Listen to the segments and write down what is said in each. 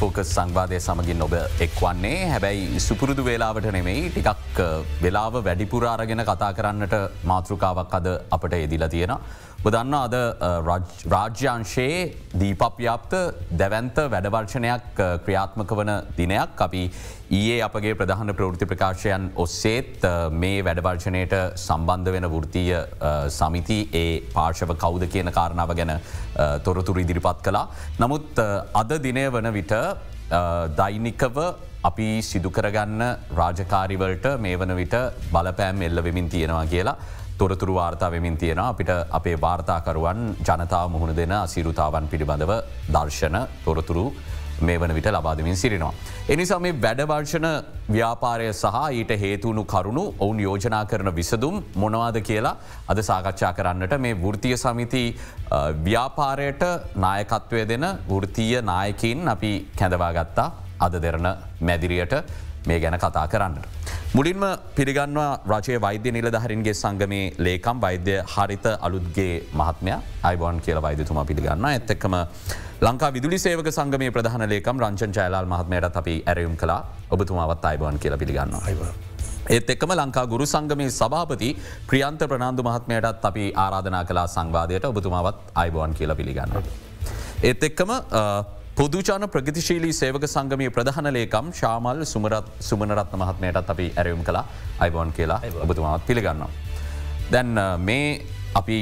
Focus සංවාදය සමගින් ඔබ එක්වන්නේ හැබැයි සුපුරුදු වේලාවට නෙමෙයි ටිකක් වෙලාව වැඩිපුරාරගෙන කතා කරන්නට මාතෘකාවක් අද අපට එදිල තියෙන. බදන්න අද රාජ්‍යංශයේ දීපප්‍යාප්ත දැවන්ත වැඩවර්ශනයක් ක්‍රියාත්මක වන දිනයක් අපි ඊයේ අපගේ ප්‍රධාන ප්‍රෘති ප්‍රකාශයන් ඔස්සේත් මේ වැඩවර්ශනයට සම්බන්ධ වෙන වෘතිය සමිති ඒ පාර්ශව කෞද කියන කාරණාව ගැන තොරතුරු ඉදිරිපත් කලා. නමුත් අද දිනය වන විට දෛනිකව අපි සිදුකරගන්න රාජකාරිවලට මේ වන විට බලපෑම් එල්ල වෙමින් තියෙනවා කියලා තොරතුරු වාර්තා වෙමින් තියෙන අපිට අපේ වාර්තාකරුවන් ජනතාව මුහුණ දෙන අසිරුතාවන් පිළිබඳව දර්ශන තොරතුරු මේ වන විට ලබාදමින් සිරිනවා. එනිසා මේ වැඩවර්ෂණ ව්‍යාපාරය සහ ඊට හේතුුණු කරුණු ඔවුන් යෝජනා කරන විසදුම් මොනවාද කියලා අද සාකච්ඡා කරන්නට මේ වෘතිය සමිති ව්‍යාපාරයට නායකත්වය දෙන වෘතිය නායකින් අපි කැඳවාගත්තා අද දෙරන මැදිරියට මේ ගැන කතා කරන්නට. මුලින්ම පිළිගන්නවා රජය වෛද්‍ය නිලධහරින්ගේ සංගමේ ලේකම් වෛද්‍ය හරිත අලුත්ගේ මහත්මය අයිබෝන් කියල වෛදතුමා පිළිගන්න ඇත්තෙක්කම ලංකා විදුලි සේවක සංගමේ ප්‍රධාන ලේකම් රංචන් ජයලාල් මහත්මයට අපි ඇරයුම් කලා ඔබතුමාවත් අයිබෝන් කියල පිළිගන්න අයිව. ඒත් එක්කම ලංකා ගුරු සංගමේ සභාපති ප්‍රියන්ත ප්‍රනාාන්දු මහත්මයටත් අපි ආරාධනා කලා සංවාදයට. ඔබතුමාවත් අයිබෝන් කියල පිළිගන්න. ඒත් එක්කම පොදුචාන ප්‍රගතිශීලී සේවක සංගමය ප්‍රධාන ලේකම් ශාමල් සුමරත් සුමනරත්න මහත්මයටත් අපි ඇරයුම් කලා අයිබෝන් කියලා ඔබතුමාත් පිළිගන්නවා. දැන් මේ අපි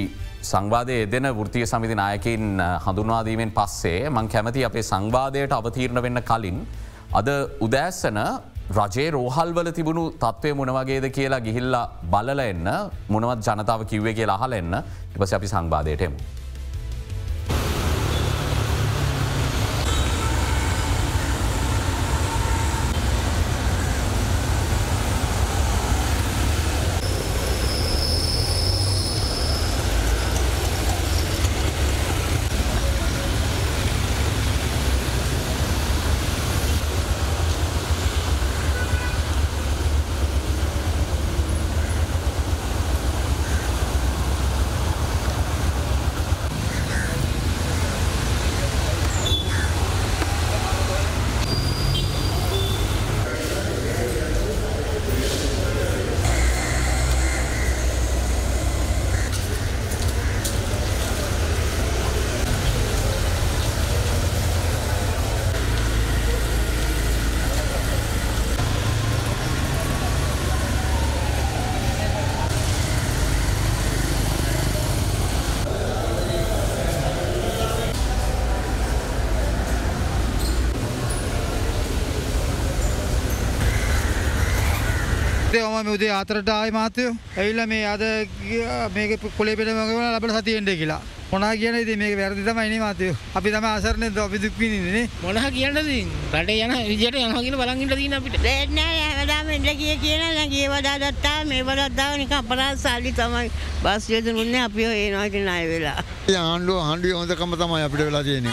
සංවාදය දෙන ෘතිය සමිති නායකින් හඳුන්වාදීමෙන් පස්සේ මං කැමති අපේ සංවාදයට අවතීරණ වෙන්න කලින්. අද උදෑස්සන රජේ රෝහල්වල තිබුණු තත්වය මොනවගේද කියලා ගිහිල්ලා බලල එන්න මොනවත් ජනතාව කිව්වේ කියලා අහල එන්න ඉපස අපි සංවාදයටම. මම උදේ අතරට ආය මාතයෝ. ඇවිල්ල මේ අද මේක කොලේ පෙටමගවල ලබට සතියෙන්ට කියලා. මොනා කියන ඉති මේක වැරදි තමයි මාතයෝ. අපි තම අසරන අපි දුක්විනින්නේ මොනහ කියන්නද රට යන විජට යනගෙන බලගිට දීන අපිට. දෙන්න එන්න කිය කියන නැගේ වදා දත්තා. මේ වදත්තාව නික අපරා සල්ලි තමයි. බස් යදනුන්න අපිෝ ඒනවාති නය වෙලා ආණ්ඩුව හන්ඩුව හොඳකම තමයි අපිට වෙලා තියෙන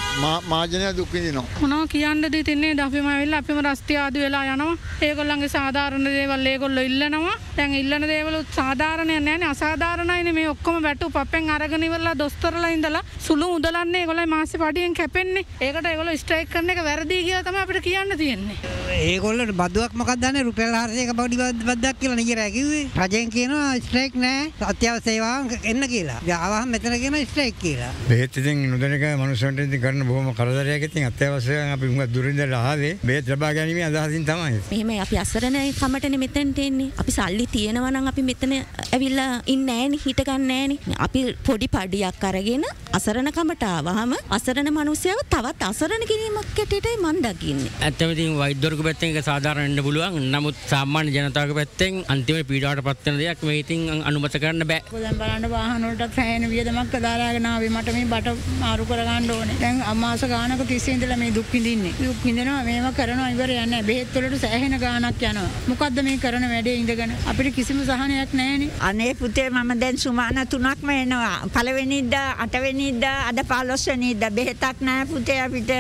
මාජනය දුක්විදිනවා මොනව කියන්න දී තින්නේ? දපිම වෙල්ල අපිම රස්තිය ආද වෙලා යනවා. ඒකොල්ලන්ගේ සාධාරණ දේවල් ඒකොල්ල ඉල්ලනවා. තැන් ඉල්ලන දේවලුත් සාධාරණය නෑන අසාධාරණයින. මේ ඔක්කොම වැටු පපෙන් අරගනිවල්ලා දොස්තරල ඉඳලා සුළු උදලන්නේ ගොලයි මාස පඩියෙන් කැපෙන්නේ. ඒකට ඒගොල ස්ට්‍රයික් කරන එක වැරදිී කිය තම අපට කියන්න තියෙන්නේ. ඒගොල්ලට බදුවක් මොකක්දන්න රුපෙල් හරසයක පඩි බද්දක් කියලා නිගර ඇකිවේ රජයෙන් කියනවා ස්ට්‍රේක් නෑ අත්‍යව සේවා එන්න කියලා. ජාවහ මෙතන කියෙන ස්ට්‍රේක් කියලා. බේතිතින් නොදනක මනුසන්ට කරන බොහම කරදරයකතින් අත්‍යවසය අපි උඟ දුරින්ද ලහදේ බේත් ලබා ගැනීම අදහසින් තමයි. මෙහම අපි අසරන කමටන මෙතැන්ට එන්නේ අපි සල්ලි තියෙනවනං අපි මෙතන ඇවිල්ලා ඉන්න ෑන හිටගන්න ෑන. අපි පොඩි පඩියක් අරගෙන අසරණකමටාවහම අසරණ මනුසයාව තවත් අසරණ කිරීමක් කැටටයි මන්දකින්න. ඇත්තමතින් වෛදරක පැත්තෙන් සාධාරණන්න පුළුවන්. නමුත් සාමාන්‍ය ජනතාවක පැත්තෙන් අන්තිම පීඩාට පත්වන දෙයක් මේ ඉතින් අනුමත කරන්න බෑ. බලන්න වාහනවලට සෑහෙන වියදමක් දාලාගෙන ආවේ මට මේ බට මාරු කරගන්න ඕනේ. දැන් අමාස ගානක තිස්සේ ඉඳලා මේ දුක් විඳින්නේ. දුක් විඳිනවා මේව කරනවා ඉවරයක් නැහැ. බෙහෙත් වලට සෑහෙන ගාණක් යනවා. මොකද්ද මේ කරන වැඩේ ඉඳගෙන අපිට කිසිම සහනයක් නැහැනේ. අනේ පුතේ මම දැන් සුමාන තුනක්ම එනවා. පළවෙනිදා අටවෙනිදා අද පහළොස්වනිදා බෙහෙතක් නැහැ පුතේ අපිට.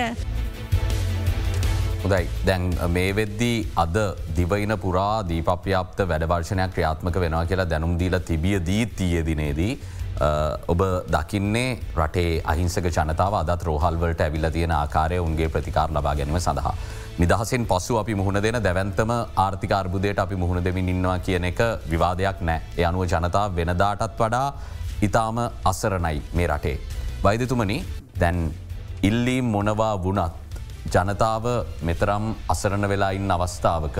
හොදයි දැන් මේ වෙද්දී අද දිවයින පුරා දීපප්‍යාප්ත වැඩවර්ශනයක් ක්‍රියාත්මක වෙනවා කියලා දැනුම් දීලා තිබිය දී තියදිනේදී ඔබ දකින්නේ රටේ අහිංසක ජනතාව අදත් රෝහල්වලට ඇවිල්ල තියෙන ආකාරය උන්ගේ ප්‍රතිකාර ලබා ගැනීම සඳහා. නිදහසෙන් පසු අපි මුහුණ දෙන දැවන්තම ආර්ථිකාර්බුදයට අපි මුහුණ දෙමින් ඉන්නවා කියන එක විවාදයක් නෑ. ඒ අනුව ජනතාව වෙනදාටත් වඩා ඉතාම අසරණයි මේ රටේ. වෛදතුමනි දැන් ඉල්ලී මොනවා වුණත් ජනතාව මෙතරම් අසරණ වෙලා ඉන්න අවස්ථාවක.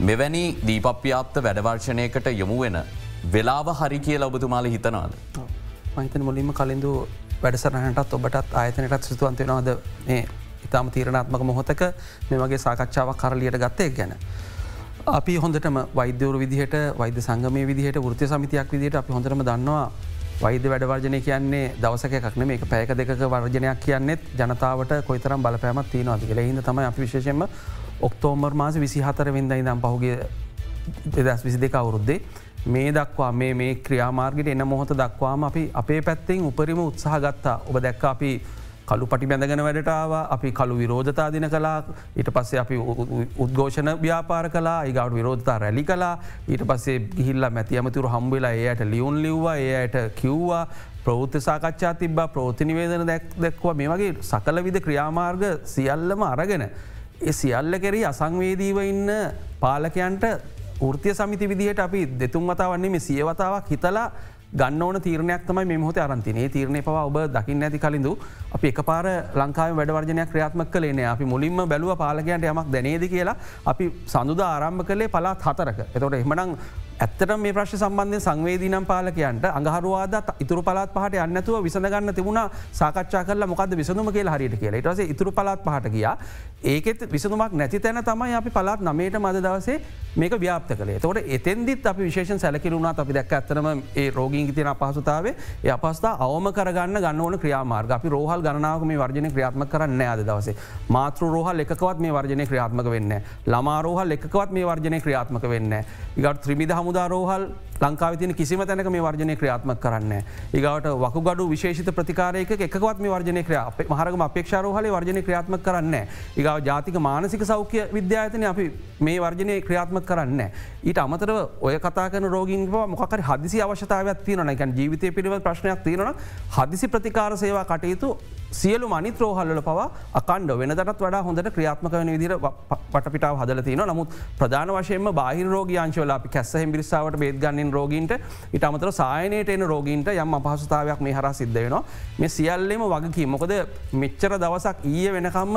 මෙවැනි දීපප්‍යාප්ත වැඩවර්ශනයකට යොමු වෙන වෙලාව හරි කියල ඔබතුමාල හිතනවාද. මහිතන මුලින්ම කලින්දු වැඩසරහටත් ඔබටත් ආයතනයටත් සිතුවන්තෙනවාද මේ ඉතාම තීරණාත්මක මොහොතක මෙමගේ සාකච්ඡාවක් කරලියට ගත්තය ගැන. අපි හොඳටම වෛද්‍යවරු විදිහට වෛද්‍ය සංගමය විදිහට ෘත්‍ය සමිතියක් විදිහට අපි හොඳටම දන්නවා වෛද්‍ය වැඩවර්ජනය කියන්නේ දවසකක්න මේ පැයක දෙක වර්ජනයක් කියන්නෙත් ජනතාවට කොයිතරම් බලපෑමත් තියනවාද කියලා හිද තමයි අපි විශේෂෙන්ම ඔක්තෝමර් මාස විසි හතර වෙද ඉදම් පහුගේ දෙදස් විසි දෙක අවුරුද්දේ මේ දක්වා මේ මේ ක්‍රියාමාර්ගට එන්න මොහොත දක්වාම අපි අපේ පැත්තෙන් උපරිම උත්සාහ ගත්තා ඔබ දැක්ක අපි කළු පටි බැඳගෙන වැඩටාව අපි කළු විරෝධතා දින කලා ඊට පස්සේ අපි උද්ඝෝෂණ ව්‍යාපාර කලා ඒගවට විරෝධතා රැලි කලා ඊට පස්සේ ගිහිල්ල මැති ඇමතුරු හම්බවෙලා ඒයට ලියුන් ලිව්වා ඒයට කිව්වා ප්‍රෞෘත්ත සාකච්ඡා තිබ ප්‍රෝතිනිවේදන දැක් දැක්වා මේ වගේ සකල විද ක්‍රියාමාර්ග සියල්ලම අරගෙන. ඒ සියල්ල කෙරී අසංවේදීව ඉන්න පාලකයන්ට ෘතිය සමිති විදිහට අපි දෙතුන් වතාවන්නේ මේ සියවතාවක් හිතලා ගන්න ඕන තීරණයක් තමයි මෙහොත අරන්තිනේ තීරණය පව ඔබ දකින්න ඇති කලින්ඳු අපි එක පාර ලංකාව වැඩවර්ජනයක් ක්‍රියාත්මක් කලේන අපි මුලින්ම බැලුව පාලකයන්ට යමක් දැනේද කියලා. අපි සඳුද ආරම්භ කළේ පලාත් හතරක. එතොට එහමනං ඇත්තට මේ ප්‍රශ් සම්බන්ධය සංවේදීනම් පාලකයන්ට අඟහරුවාද ඉතුරු පලාත් පහට අන්නතුව විසඳගන්න තිබුණ. සාකච්ඡා කල මොකද විසඳුම කියලා හරිට කියලා. ටස ඉතුරු පලාත් පහට ගියා. ඒකෙත් විසඳුමක් නැති තැන තමයි අපි පලාත් නමේට මද දවසේ මේක ව්‍යාප්ත කළේ. තොට එතෙන්දිත් අපි විශේෂ සැලකිරුණා අපි දැක් ඇතරම ඒ රෝගීන් තින අපහසුතාවේ ඒ අපස්ථා අවම කරගන්න ගන්න ඕන ක්‍රියාමාර්ග. අපි රෝහල් ගණනාව මේ වර්ජන ක්‍රියාත්ම කරන්න අද දවසේ. මාතෘ රෝහල් එකකවත් මේ වර්ජනය ක්‍රියාත්මක වෙන්න ළමාරෝහල් එකකවත් මේ වර්ජනය ක්‍රියාත්මක වෙන්න ඉගත් ත්‍රමිද හම හමුදාරෝහල් ලංකාව තින කිසිම තැනක මේ වර්ජනය ක්‍රියාත්මක කරන්න. ඒගවට වකුගඩු විශේෂිත ප්‍රතිකාරයක එකවත් මේ වර්ජනය ක්‍රිය මහරගම අපේක්ෂාරෝහල වර්ජනය ක්‍රියාත්මක කරන්න. ඒගව ජාතික මානසික සෞඛ්‍ය විද්‍යායතන අපි මේ වර්ජනය ක්‍රියාත්මක කරන්න. ඊට අමතර ඔය කතාකන රෝගින් මොකර හදිසි අවශ්‍යතාවත් තියන එකන් ජීවිතය පිළිව ප්‍රශ්නයක් තියෙන හදිසි ප්‍රතිකාර සේවා කටයුතු සියලු මනි ත්‍රෝහල්ල පවා අකණ්ඩ වෙනදටත් වඩා හොඳට ක්‍රියාත්මක වන විදිර පටපිටාව හදල තින නමුත් ප්‍රධාන වශයෙන්ම බාහි රෝගයංශවල අපි කැස්ස හෙම්බිරිසාාවට බේදගන්නින් රෝගීන්ට ඉට අමතර සායනයට එන රෝගීන්ට යම් අපහසුතාවයක් මේ හර සිද්ධ වෙනවා. මේ සියල්ලෙම වගකි මොකද මෙච්චර දවසක් ඊය වෙනකම්ම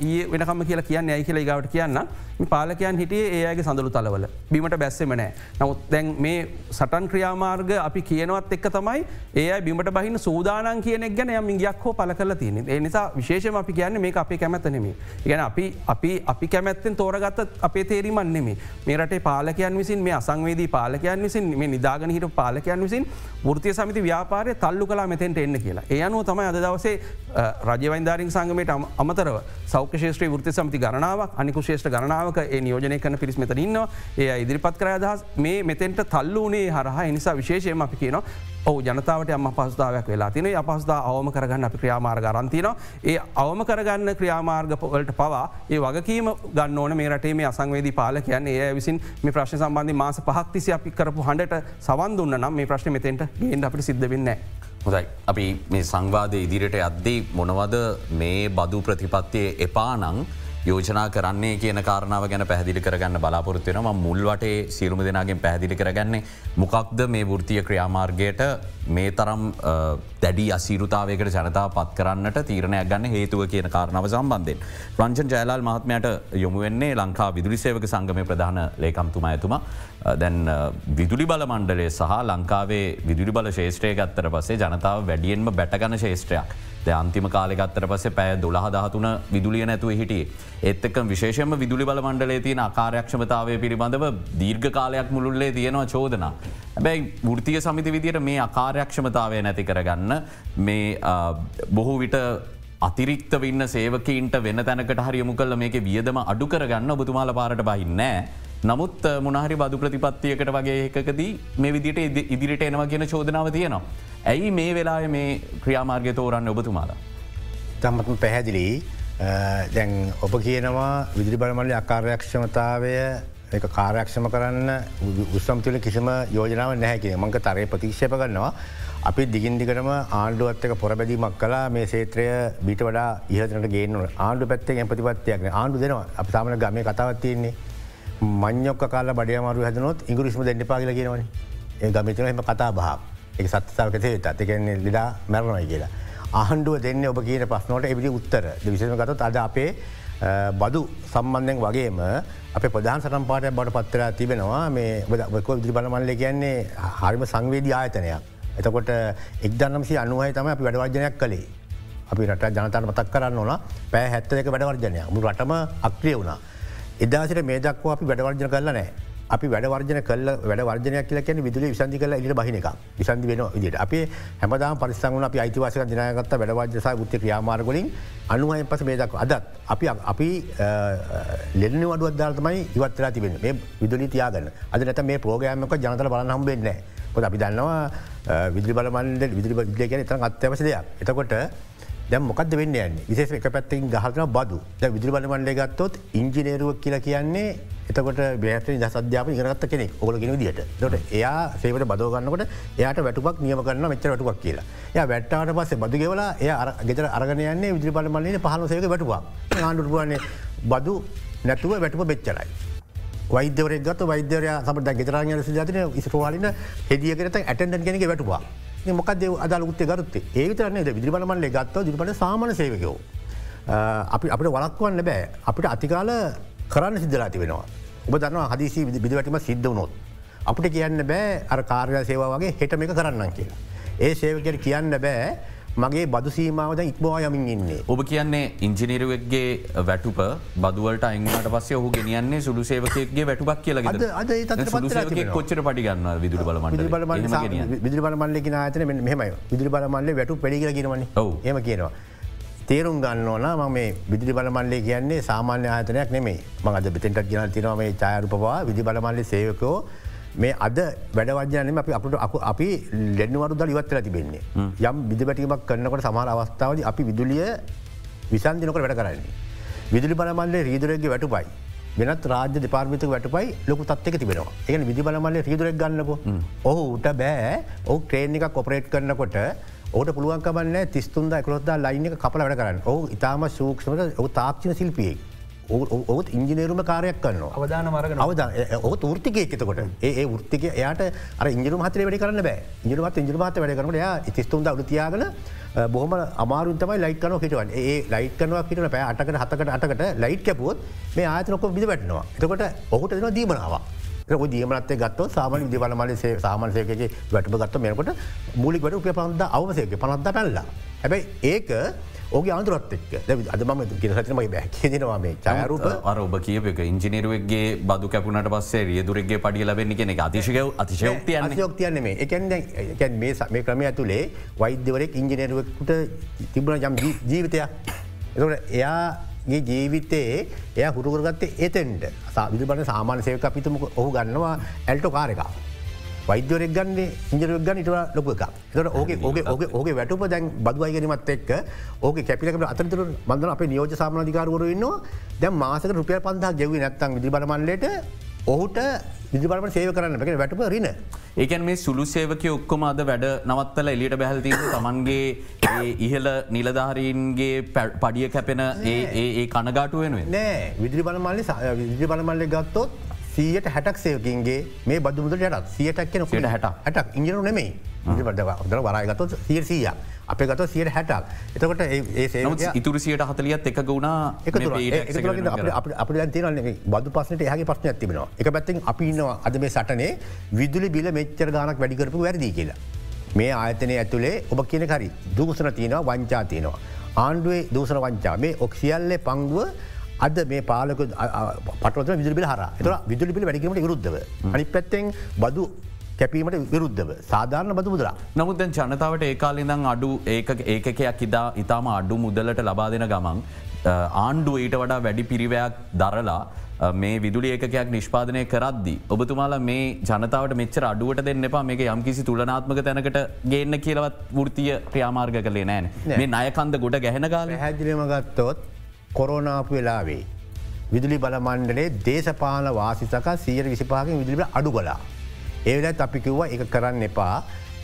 ඊ වෙනකම කියලා කියන්න ඇයි කියලා ගවට කියන්න පාලකයන් හිටිය ඒගේ සඳලු තලවල. බිමට බැස්සෙම නෑ නමුත් දැන් මේ සටන් ක්‍රියාමාර්ග අපි කියනවත් එක්ක තමයි ඒ බිමට බහින සූදානන් කියනෙක් ගැන යම ගයක් හෝ පල කල තියෙන ඒ නිසා විශේෂම අපි කියන්න මේ අපේ කැමැතනෙමේ ගැන අපි අපි අපි කැමැත්තෙන් තෝරගත්ත අපේ තේරීමන් නෙමේ මේ රටේ පාලකයන් විසින් මේ අසංවේදී පාලකයන් විසින් මේ නිදාගන හිට පාලකයන් විසින් ෘතිය සමිති ව්‍යාපාරය තල්ලු කලා මෙතෙන්ට එන්න කියලා. ඒ අනුව තමයි අද දවසේ රජවයින්ධාරින් සංගමයට අමතරව සෞඛ ශේෂත්‍රී ෘති සමති ගණනාවක් අනිකු ශේෂ්ට ගණනාව තාවක ඒ නියෝජනය කන පිරිස් මෙත ඉන්නවා. ඒ ඉදිරිපත් කර අදහස් මේ මෙතෙන්ට තල්ලූනේ හරහා. එනිසා විශේෂයම අපි කියනවා ඔහු ජනතාවට යම පහස්ථාවක් වෙලා තින අපහස්ථා අවම කරගන්න අපි ක්‍රියාමාර්ග අරන්තින ඒ අවම කරගන්න ක්‍රියාමාර්ගවලට පවා ඒ වගකීම ගන්න ඕන. මේ රටේ මේ අසංවේදී පාල කියන්නේ ඒ විසින් මේ ප්‍රශ්න සම්බන්ධි මාස පහක්තිසි අපි කරපු හඬට සවන් දුන්න නම් මේ ප්‍රශ්න මෙතෙන්ට ගේන්ට අපට සිද්ධ වෙන්නේ. හොදයි අපි මේ සංවාධය ඉදිරියට අද්දී මොනවද මේ බදු ප්‍රතිපත්තිය එපා නං යෝජනා කරන්නේ කියන කාරණාව ගැන පැහදිලි කරගන්න බලාපොරත්වෙනම මුල්වටේ සියලුම දෙනාගෙන් පැහදිලි කරගන්නේ මොකක්ද මේ වෘතිය ක්‍රියාමාර්ගයට මේ තරම් දැඩි අසීරුතාවයකට ජනතා පත් කරන්නට තීරණයක් ගන්න හේතුව කියන කාරණාව සම්බන්ධෙන්. රංචන් ජයලාල් මහත්මයට යොමුවෙන්නේ ලංකා විදුලි සේවක සංගමය ප්‍රධාන ලේකම්තුමා ඇතුමා දැන් විදුලි බල මණ්ඩලේ සහ ලංකාවේ විදුලි බල ශේෂත්‍රය ගත්තර පසේ ජනතාව වැඩියෙන්ම බැටගන ශේෂත්‍රයක්. ද අන්තිම කාලෙගත්තර පසේ පැය දොළහ දහතුන විදුලිය නැතුව හිටියේ. එත්තක විශේෂම විදුලි බල මණ්ඩලේ තියෙන ආකාරයක්ෂමතාවය පිළිබඳව දීර්ඝ කාලයක් මුළුල්ලේ තියෙනවා චෝදනා. හැබැයි ෘතිය සමිති විදියට මේ අකාරයක්ෂමතාවය නැති කරගන්න මේ බොහෝ විට අතිරික්ත වන්න සේවකීන්ට වෙන තැනකට හරියමු කල මේක වියදම අඩු කරගන්න ඔබතුමාල පාරට බහින්නෑ. නමුත් මොනහරි බදු ප්‍රතිපත්තියකට වගේ එකකදී මේ විදිට ඉදිරිට එනවා කියන චෝදනාව තියෙනවා. ඇයි මේ වෙලා මේ ක්‍රියාමාර්ගය තෝරන්න ඔබතුමාලා. තමත්ම පැහැදිලි. දැන් ඔබ කියනවා විදිරි බලමල්ලි අකාර්යක්ෂමතාවය එක කාරයක්ෂම කරන්න උත්සම්තුල කිසිම යෝජනාව නැහැකින මංක තරය ප්‍රතික්ෂප කරනවා. අපි දිගින්දිකටම ආණ්ඩුවත්තක පොරබැදීමක් කලා මේ සේත්‍රය බිට වඩා ඉහතනට ගේන ආණ්ඩු පැත්තේ ප්‍රතිපත්තියක් ආණ්ඩු දෙනවා. අප සාමන ගම කතාවත් තියෙන්නේ. මං්යොක්ක කාල බඩියමරු හැදනොත් ඉංගුරිස්ම දෙන්න පාගල කියනවන ඒ ගමිතන එම කතා බහ එක සත්සාාවකතේ තත්කන්නේ ලිඩා මැරණොයි කියලා. ආණ්ඩුව දෙන්න ඔබ කියන පස්නෝට එවිදි උත්තර විශෂම ගතත් අද අපේ බදු සම්බන්ධයෙන් වගේම අප ප්‍රධාන සටම් පාටය බට පත්තරා තිබෙනවා මේ බකො දිරි බලමල්ල කියන්නේ හරිම සංවේදී ආයතනයක්. එතකොට එක්දන්නම්සි අනුවයි තම අපි වැඩවර්ජනයක් කළේ. අපි රට ජනතන මතක් කරන්න ඕන පෑ හැත්තක වැඩවර්ජනය මු රටම අක්‍රිය වුණා. එදාසිට මේ දක්ව අපි වැඩවර්ජන කරල නෑ අපි වැඩවර්ජන කල වැඩවර්ජනයක් කියල කියන විදුලි විසන්දි කල ඉට බහිනක විසන්දි වෙන විදිට අපේ හැමදාම පරිස්සංගන අපි අයිතිවාසක දිනාගත්ත වැඩවර්ජසා ගුත්ත ක්‍රියාමාර්ගලින් අනුවයෙන් පස මේදක් අදත් අපි අපි ලෙන්න වඩුවත් දාර්තමයි ඉවත්ලා තිබෙන මේ විදුලි තියාගන්න. අද නැත මේ පෝගෑමක ජනතල බලන්න හම්බෙන්නේ පොද අපි දන්නවා විදිරි බලමන්ද විදිරි විදිය කියන තරම් අත්‍යවස දෙයක්. එතකොට දැම් මොකද වෙන්න යන්නේ? විශේෂ එක පැත්තින් ගහතන බදු. ද විදිරි බලමන්ඩේ ගත්තොත් ඉංජිනේරුවක් කියලා කියන්නේ එතකොට බේට දසධ්‍යාප ඉරගත්ත කෙනෙක්. ඔගල ගෙන දිට ට එයා සේවට බදෝගන්නකට එයාට වැටුවක් නියම කරන්න මෙච්ච වැටුවක් කියලා. ය වැට්ටාට පස්සේ බදු ගෙවලා එය ගෙතර අරගනයන්නේ විදිරි බලමල්ලේ පහල සේක වැටුවා ආණ්ඩුරුවන්නේ බදු නැතුව වැටුව බෙච්චරයි. වෛද්‍යවරක් ගත් වෛද්‍යරය සමට ගෙතරාය ජතින ඉස්රවාලින හෙදියකරත ඇටන්ඩන් කෙනෙක වැටවා මොකද අදල උත්තේ ගරුත්තේ ඒතරන්නේ විදිරි බලමල්ලේ ගත්ව දිරිපට සාමන සේවකයෝ. අපි අපට වලක්වන්න බෑ අපිට අතිකාල කරන්න සිද්ධලාති වෙනවා. ඔබ දන්නවා හදිසි බිදිවැටීම සිද්ධ වනොත්. අපට කියන්න බෑ අර කාර්ය සේවා වගේ හෙටම එක කරන්න කියලා. ඒ සේවකට කියන්න බෑ මගේ බදු සීමාවද ඉක්මවා යමින් ඉන්නේ. ඔබ කියන්නේ ඉංජිනීරුවක්ගේ වැටුප බදුවලට අංගට පස්සේ ඔහු ගෙනියන්නේ සුළු සේවකගේ වැටුපක් කියල කොච්චර පටිගන්න විදුර බලමට විදිරි බලමල්ලෙ නාතන මෙමයි විදිරි බලමල්ලේ වැටු පඩිග කියනවන. ඒම කියනවා. තේරුම් ගන්න ඕන ම මේ විදිරි බලමල්ලේ කියන්නේ සාමාන්‍ය ආතනයක් නෙමේ මඟද බිතෙන්ටත් ගෙන තිනව චායරුපවා විදි බලමල්ලි සේවකෝ මේ අද වැඩවජනම අපි අපට අපි ලෙන්නවරුද ඉවත්තල තිබෙන්නේ. යම් විදිබැටීමක් කරන්නකට සමාර අවස්ථාවද අපි විදුලිය විසන්දිනකට වැඩ කරන්නේ. විදුලි බලමල්ලේ රීදුරගේ වැටුපයි. වෙනත් රාජ්‍ය දෙපාර්මිත වැටපයි ලොකු තත්ක තිබෙනවා. ඒ විදි බලමල්ල රීදුරක් ගන්නක. ඔහුට බෑ. ඔහු ක්‍රේන් එක කොපරේට් කරනකොට ඕට පුළුවන්කමන්න තිස්තුන්ද එකලොත්දා ලයින්න කපල වැඩ කරන්න. ඔහු ඉතාම සූක්ෂමට ඔහු තාක්ෂණ සිල්පියෙක් ඔහුත් ඉංජිනේරුම කාරයක් කරන්න අවධාන මරග අවද ඔහ ෘතිකය එතකොට ඒ ෘතික එයාට ඉංජිරු මහතර වැඩි කරන්න බෑ. ඉජරුමත් ඉජරුමත වැඩ කරනට යා තිස්තුන්ද අලුතියාගල බොහම අමාරුන්තමයි ලයිට කන හිටවන් ඒ ලයිට කනවා හිටන පෑ අටකට හතකට අටකට ලයිට් කැපුවත් මේ ආතනොක විදි වැටනවා. එතකොට ඔහුට දෙන දීමනාව. දීමනත්තේ ගත්ව සාමන විදිවලමල සේ සාමන්සයකගේ වැටප ගත්ත මේකට මුලික් වැට උප පන්ද අවසයක පනද්ද පැල්ලා හැබැයි ඒක ඕගේ අන්තුරත් එක් අදම ගෙනසටමයි බැකිදෙනවා මේ චයරූප අර ඔබ කියපක ඉංජිනරුවගේ බදු කැපුණට පස්සේ රියදුරගේ පඩිය ලබෙන්නේ කෙනෙ අතිශකව අතිශයෝක්තිය යෝක්තියන්න මේ එකැන් මේ මේ ක්‍රමය ඇතුළේ වෛද්‍යවරෙක් ඉංජිනරුවකුට තිබුණ යම් ජීවිතයක්. එතට එයාගේ ජීවිතයේ එය හුරුකරගත්තේ එතෙන්ට. විදිබන සාමාන සයක අපිතුම ඔහු ගන්නවා ඇල්ටෝ කාරකා. වෛද්‍යවරක් ගන්න ඉජරක් ගන්න ඉටව ලොක එක තට ඕගේ ඕගේ ඕගේ ඕගේ වැටුප දැන් බදවයිගනීමත් එක් ඕක කැපිලකට අතරතුර බඳන අප නියෝජ සාමනාධිකාරවරු ඉන්නවා. දැම් මාසක රුපිය පන්දා ගෙව නැත්තන් විදිබලමන්ලට ඔහුට විදිබලම සේව කරන්න එක වැටප රින. ඒකන් මේ සුළු සේවක ඔක්කොම අද වැඩ නවත්තල එලියට බැහල්ති තමන්ගේ ඉහල නිලධාරීන්ගේ පඩිය කැපෙන ඒ කනගාටු වෙනුව නෑ. විදිරි බලමල්ලි විදිරි බලමල්ලෙ ගත්තොත් සියට හැටක් සයකින්ගේ මේ බදුමුදට යටත්. සියටක් කියන ට හැට හැටක්. ඉජරු නෙමේ ඉදිපට වරයගත සිය සීය අප ගත සියට හැටක්. එතකොට ඒ ඉතුරසියට හතලියත් එක ගුණා අප තිරන්නේ බදු පසට යහගේ ප්‍රශ්න ඇතිබෙනවා එක පැත්තින් අපි ඉන්නවා අද මේ සටනේ විදුලි බිල මෙච්චර ගානක් වැඩිකරපු වැරදි කියලා. මේ ආයතනය ඇතුළේ ඔබ කියන හරි. දූසන තියෙනවා වංචා තියෙනවා. ආණ්ඩුවේ දූසන වංචා. මේ ඔක්සිියල්ලේ පංගුව අද මේ පාලක පටවත විදුලිබිල හර එතර විදුලිපිල වැඩිකීමට විරුද්ධව. අනි පැත්තෙන් බදු කැපීමට විරුද්ධව. සාධාරණ බදු මුදර නමුත් ජනතාවට ඒකාලිදං අඩු ඒක ඒකකයක් ඉදා ඉතාම අඩු මුදලට ලබා දෙන ගමන් ආණ්ඩුව ඊට වඩා වැඩි පිරිවයක් දරලා මේ විදුලි ඒකයක් නිෂ්පාදනය කරද්දි. ඔබතුමාලා මේ ජනතාවට මෙච්චර අඩුවට දෙන්න එපා මේක යම්කිසි තුළනාත්මක තැනකට ගේන්න කියලවත් ෘතිය ක්‍රියාමාර්ග කලේ නෑන. මේ නයකන්ද ගොඩ ගැහෙන කාල. හැදිලීම ගත්තොත් කොරෝනාපු වෙලාවේ විදුලි බලමණ්ඩලේ දේශපාල වාසිතක සියයට විසිපාකින් විදිලිබ අඩු කලා. ඒවෙලත් අපි කිව්වා එක කරන්න එපා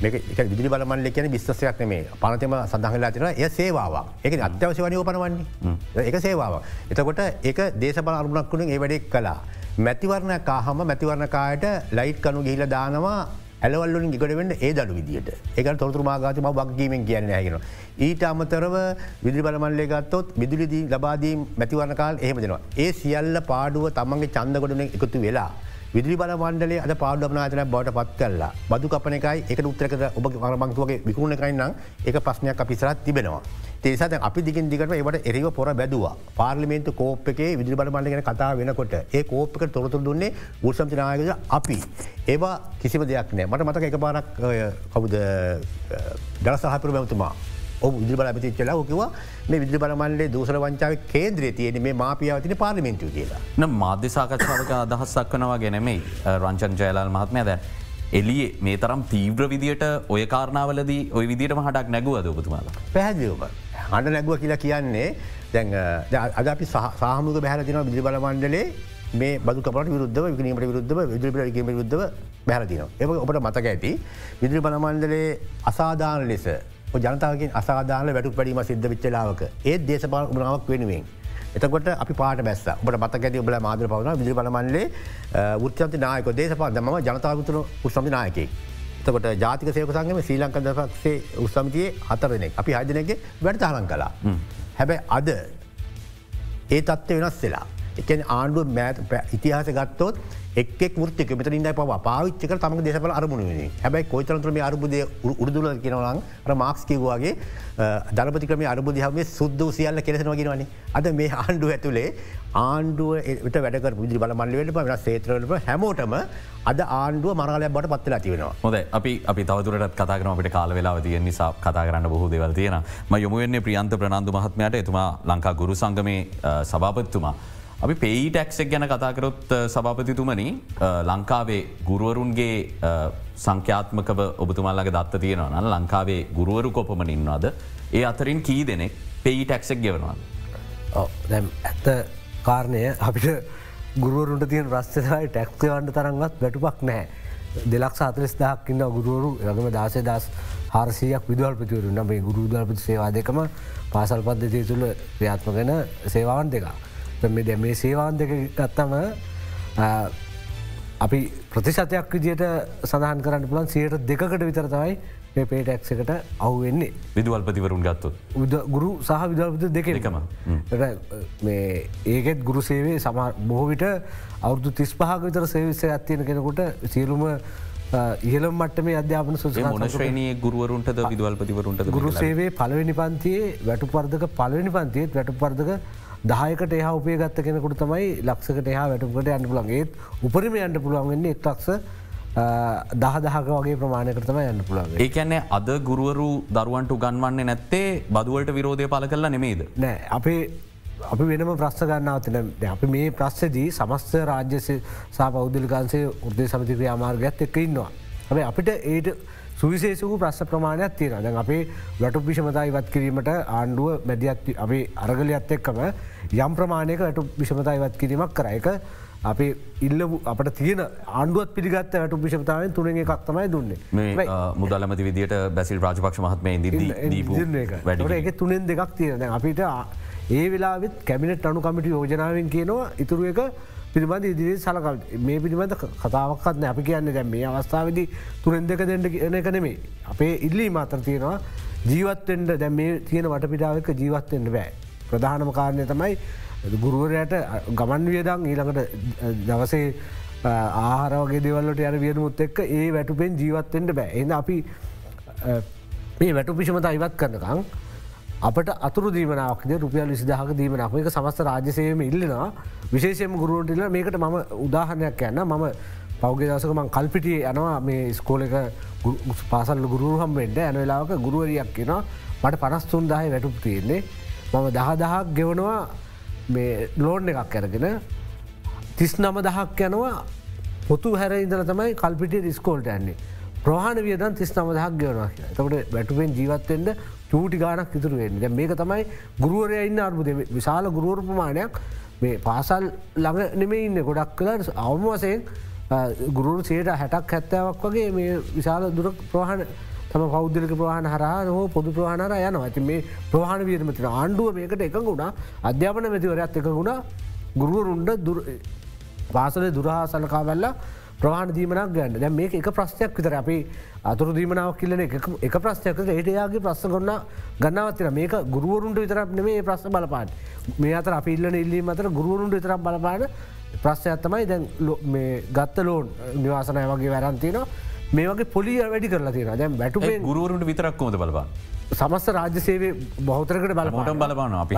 විදි බලමල්ල කියන විශ්සයක් නේ පනතම සඳහලා තින එය සේවාවක් එක අත්‍යවශ වනය පනවන්නේ එක සේවාව. එතකොට එක දේශබල අරුණක් වුණින් ඒ වැඩෙක් කලා. මැතිවරණ කාහම මැතිවරණකායට ලයිට් කනු ගිහිල දානවා ඇලවල්ලින් ගොඩවෙන්න ඒ දඩු විදිට එක තොරතුර මාගතම වක්ගීමෙන් කියන්න හැගෙන. ඊට අමතරව විදි බලමල්ලේ ගත්තොත් විදුලිදී ලබාදීම් මැතිවරණකාල් එහෙම දෙනවා. ඒ සියල්ල පාඩුව තමන්ගේ චන්දකොඩන එකතු වෙලා. විදිරි බල මණ්ඩලේ අද පාඩ්ඩමනාතන බවට පත් කල්ලා බදු කපන එකයි එක උත්තරකද ඔබ වරමංතුවගේ විකුණකයින්නම් එක ප්‍රශ්නයක් අපිසරත් තිබෙනවා. තේසත අපි දිගින් දිගට ඒවට එරව පොර බැදවා පාර්ලිමේන්තු කෝප් එකේ විදිරි බල මණ්ඩගෙන කතා වෙනකොට ඒ කෝප්ක තොරතුර දුන්නේ උත්සම්තිනායකද අපි. ඒවා කිසිම දෙයක් නෑ මට මතක එක පාරක් කවුද දල සහපර බැවතුමා ඔබ විදි බල ඇතිච්චලා කිවා මේ විදි බලමල්ලේ දූසර වංචාව කේන්ද්‍රේ තියෙන මේ මාපියාව තින පාර්ලිමෙන්තු කියලා. න මාධ්‍යසාකච්ඡාවක අදහස්සක් වනවා ගැනෙමයි රංචන් ජයලාල් මහත්මය දැන්. එලියේ මේ තරම් තීව්‍ර විදියට ඔය කාරණාවලදී ඔය විදිට මහටක් නැගුවද ඔබතුමාල. පැහැදිලිවම. හඬ නැගුව කියලා කියන්නේ දැන් අද අපි සාහමුක බැහර තින විදි බල මණ්ඩලේ මේ බදු කපට විරුද්ධ විනීමට විරුද්ධ විදිරිපිටගීම විරුද්ධව බැහරතින. ඒ ඔබට මතක ඇති විදිරි බලමණ්ඩලේ අසාධාන ලෙස ජනතාවකින් අසාධාන වැටු පැඩීම සිද්ධ විච්චලාවක ඒත් දේශපාල උනාවක් වෙනුවෙන්. එතකොට අපි පාට බැස්ස ඔබට මත ඇති ඔබල මාදර පවන විදි බලමන්ලේ උත්්‍යන්ති නායක දේශපා දම ජනතාවතුර උත්සමි නායකේ. එතකොට ජාතික සයක සංගම ශ්‍රී ලංක දපක්සේ උත්සමිතියේ අතරනෙක් අපි හදනගේ වැඩ තාලන් කලා. හැබැයි අද ඒ තත්ත්ව වෙනස් වෙලා. එකන ආණ්ඩුව මෑත ඉතිහාස ගත්තොත් එක් ෘතික මෙත ඉන්න පව පාවිච්චක තම දේශපල අරමුණ හැබයි කොයිතරතුරම අරබුදය උරදුල කියෙනවලං මාක්ස් කිව්වාගේ දරපතිකම අරබුද හම සුද්ද සියල්ල කෙලෙනවගෙනවන අද මේ ආණ්ඩුව ඇතුළේ ආණ්ඩුවට වැඩක විදි බල මල්ලවට වෙන සේත්‍රලට හැමෝටම අද ආණ්ඩුව මරලයක් බට පත්වෙලා තිවෙනවා හොද අපි අපි තවතුරට කතාරන අපට කාල වෙලා තිය නිසා කතා කරන්න බොහෝ දෙවල් තියෙන ම යොමුවෙන්නේ ප්‍රියන්ත ප්‍රනාන්දු මහත්මයට. එතුමා ලංකා ගුරු සංගමේ සභාපත්තුමා. අපි පෙයි ටැක්සෙක් ගැන කතාකරොත් සභාපතිතුමනි ලංකාවේ ගුරුවරුන්ගේ සංඛ්‍යාත්මකව ඔබතුමල්ලගේ දත්ත තියෙනවා න ලංකාවේ ගුරුවරු කොපමන ඉන්නවාද ඒ අතරින් කී දෙනෙක් පෙයි ටැක්සෙක් ගෙවනවා. දැම් ඇත්ත කාරණය අපිට ගුරුවරුන්ට තියන් රස්තසයි ටැක්කවන්ට තරන්ගත් වැටුපක් නෑ. දෙලක් සාතරස් දහක් ඉන්න ගුරුවරු රගම දාසේ දස් හාරසියක් විදුවල්පතිවරු නබේ ගුරුදල්පති සේවා දෙකම පාසල් පද්ධතිය තුළ ක්‍රියාත්මගෙන සේවාවන් දෙකා. මේ දැ මේ සේවාන් දෙක ගත්තම අපි ප්‍රතිශතයක් විදියට සඳහන් කරන්න පුලන් සියට දෙකට විතර තමයි මේ පේටක්ස එකට අවුවෙන්නේ විදුවල්පතිවරුන් ගත්තු. ගුරු සහ විදල්පති දෙකම. ඒකෙත් ගුරු සේවේ සම බොහෝවිට අවුදු තිස් පහක විතර සේවිස්ස ඇත්තියෙන කෙනෙකුට සියලුම ඉහලම් මට්ටම අධ්‍යාපන සු මොනශ්‍රේනයේ ගුරුවරුන්ට විදවල්පතිවරුන්ට ගුරු සේවේ පලවෙනි පන්තියේ වැටු පර්දක පලවෙනි පන්තියත් වැටු පර්දක දහයකට එහ උපේ ගත්ත කෙනෙකුට තමයි ලක්ෂකට එහ වැටුකට යන්න පුළන්ගේත් උපරිම යන්න පුළුවන්ගන්නේ එක්තක්ස දහ දහක වගේ ප්‍රමාණයකරතම යන්න පුළන් ඒකැන්නේ අද ගුරුවරු දරුවන්ට ගන්වන්නේ නැත්තේ බදුවලට විරෝධය පල කරලා නෙමේද නෑ. අපේ අපි වෙනම ප්‍රස්ස ගන්නාවතින අපි මේ ප්‍රස්සදී සමස්ත රාජ්‍ය සා පෞද්ගලිකාන්සේ උර්දේ සමති ක්‍රියාමාර්ගත් එක්ක ඉන්නවා. හැබ අපිට ඒට සුවිශේෂකු ප්‍රශ් ප්‍රමාණයක් තියෙන දැන් අපේ වැටු විෂමතා ඉවත් කිරීමට ආණ්ඩුව මැදිත් අපේ අරගලයත් එක්කම යම් ප්‍රමාණයක වැටු විෂමතා ඉවත් කිරීමක් කර. එක අපේ ඉල්ල අපට තියෙන ආණ්ඩුවත් පිළිගත් වැටු විෂමතාවෙන් තුන එකක් තමයි දුන්නේ. මුදල්ලමති විදිට බැසිල් රාජපක්ෂ මහත්ම එක තුනෙන් දෙකක් තියෙන අපිට ඒ වෙලාත් කැමිනට අනු කමිට යෝජනාවෙන් කියනවා. ඉතුරු එක පිළිබඳ ඉදිරි සලකල්. මේ පිළිබඳ කතාවක්ත්න අපි කියන්න දැම් මේ අවස්ථාවද තුරෙන් දෙක දෙට එන එක නෙමේ අපේ ඉල්ලී මාතර තියෙනවා ජීවත්තෙන්ට දැම් මේ තියෙන වටපිටාවක ජීවත්තෙන්ට බෑ. ප්‍රධානම කාරණය තමයි ගුරුවරයට ගමන් වියදං ඊළඟට දවසේ ආහරවගේ දෙවල්ලට යන වියනුමුත් එක්ක ඒ වැටුපෙන් ජීවත්තෙන්ට බෑ. එන්න අපි මේ වැටු පිෂමත ඉවත් කරනකං අපට අතුරු දීමනාවක්ද රුපියල් විසිදහක දීමනක් එක සමස්ත රාජසයම ඉල්ලනවා. විශේෂයම ගුරුවන්ටල මේකට මම උදාහරණයක් යන්න මම පෞගේ දසක මං කල්පිටිය යනවා. මේ ස්කෝල එක පාසල්ල ගුරුහම්ෙන්ට ඇන වෙලාවක ගුරුවරයක් කියෙන මට පනස්තුන් දාහ වැටුප තියෙන්නේ. මම දහ දහක් ගෙවනවා. මේ ලෝන් එකක් ඇරගෙන තිස් නම දහක් යනවා. පොතු හැර ඉදල තමයි කල්පිටිය රිස්කෝල්ට ඇන්නේ ප්‍රහණ වියදන් තිස් නම දහක් ගෙවනවා තකට වැටුපෙන් ජීවත්තෙන්ට චූටි ගානක් ඉතුරුවෙන් මේක තමයි ගුරුවරය ඉන්න අර්බුද විශාල ගුරුවර ප්‍රමාණයක් මේ පාසල් ළඟ නෙමේ ඉන්න ගොඩක් කල අවම වසයෙන් ගුරුරු සේට හැටක් හැත්තාවක් වගේ මේ විශාල දුර ප්‍රහණ තම පෞද්ගලික ප්‍රහණ හරහ හෝ පොදු ප්‍රහණර යන ඇති මේ ප්‍රහණ වියරමතින ආණ්ඩුව මේකට එක ගුණා අධ්‍යාපන මැතිවරත් එක ගුණා ගුරුවරුන්ට පාසල දුරහා සලකා වෙල්ලා ප්‍රවාණ දීමනක් ගන්න. දැ මේ එක ප්‍රශ්යක් විතර අපි අතුර දීමනාවක් කියලන එක. ප්‍රශ්යක ඒටයාගේ ප්‍රශ්න කොන්න ගන්නවත්තින මේක ගුරුවරුන්ට විතරක් නෙමේ ප්‍රශ්න බලපාට මේ අතර අපි ඉල්ලන ඉල්ලීම අතර ගුරුවරුන්ට විතරක් බලපාන ප්‍රශ්යක් තමයි දැන් ගත්ත ලෝන් නිවාසනය වගේ වැරන්තින මේ වගේ පොලිය වැඩි කරලා තියෙන දැම් බැටු ගුරුවරුන්ට විතරක් කොද බලපා සමස්ත රාජ්‍ය සේවේ බෞතරකට බලපට බලපාන අපි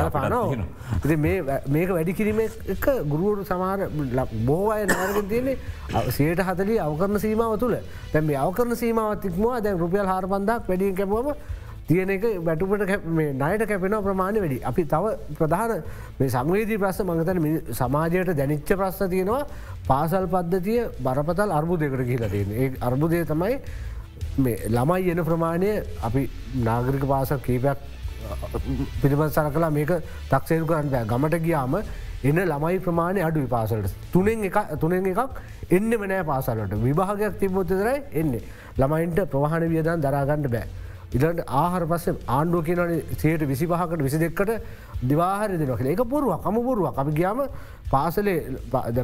මේක වැඩි කිරීම එක ගුරුවරු සමාර බොහෝ අය නරග තියන්නේ සයට හතලි අවකරන සීමාව තුළ. තැම අවකරන සීමාවතික්මවා දැන් රුපියල් හාරබන්දක් වැඩිය කැපුවම තියෙන එක බැටුපට නයට කැපෙන ප්‍රමාණය වැඩි. අපි තව ප්‍රධාන මේ සංවේදී ප්‍රශ්න මඟතන සමාජයට දැනිච්ච ප්‍රශ්න තියෙනවා. පාසල් පද්ධතිය බරපතල් අර්බුදයකට කියලා තියෙන. ඒ අර්බුදය තමයි ළමයි එන ප්‍රමාණය අපි නාගරික පාසල් කීපයක් පිළිබඳ සර කලා මේක තක්සේරු කරන්න බෑ. ගමට ගියාම එන්න ළමයි ප්‍රමාණය අඩු පාසලට. තුනෙන් එක තුනෙන් එකක් එන්න මනෑ පාසලට විභාගයක් තිබොත්තදරයි එන්නේ. ළමයින්ට ප්‍රවාහණ වියදන් දරාගන්නඩ බෑ. ඉට ආහර පස්ස ආණ්ඩුව කියනන සයට විසි පහකට විසි දෙක්කට දිවාහර දෙනක එක පුරුවක් කම පුරුවක් අපි ගියාම පාසලේ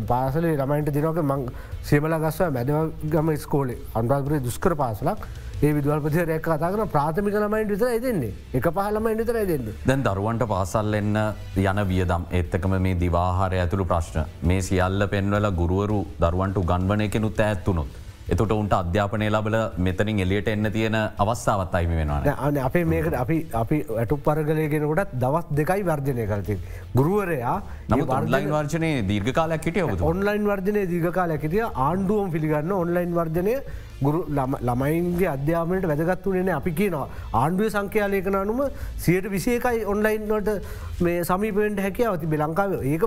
පාසලේ ළමයින්ට දිනක මං සේමල ගස්ව මැදවගම ස්කෝලේ අන්රාපරේ දුස්කර පාසලක්. ඒ විදුවල්පති රැක් කතාගන ප්‍රාථමික ළමයින් විතර දෙන්නේ. එක පහලමයින් විතර දෙන්න. දැන් දරුවන්ට පාසල් එන්න යන වියදම්. ඒත්තකම මේ දිවාහාරය ඇතුළු ප්‍රශ්න. මේ සියල්ල පෙන්වල ගුරුවරු දරුවන්ට ගන්වන එකනුත් ඇත්තුනොත්. එතුට උන්ට අධ්‍යාපනය ලබල මෙතනින් එලියට එන්න තියෙන අවස්ථාවත් අයිම වෙනවා අන අපේ මේකට අපි අපි ඇටු පරගලයගෙනකොටත් දවස් දෙකයි වර්ජනය කරති. ගුරුවරයා ඔන්ලයින් වර්ජනය දීර්ඝකාලයක් හිටිය ඔන්ලයින් වර්ජනය දීර්ඝකාලයක් හිටිය. ආණ්ඩුවම් පිළිගන්න ඔන්ලයින් වර්ජනය ගුරු ළමයින්ගේ අධ්‍යාපනයට වැදගත්තුනේ අපි කියනවා ආණ්ඩුව සංඛ්‍යාලයකන අනුම සියට විසේකයි ඔන්ලයින්වට මේ සමීපෙන්ට හැකියාව තිබේ ලංකාව. ඒක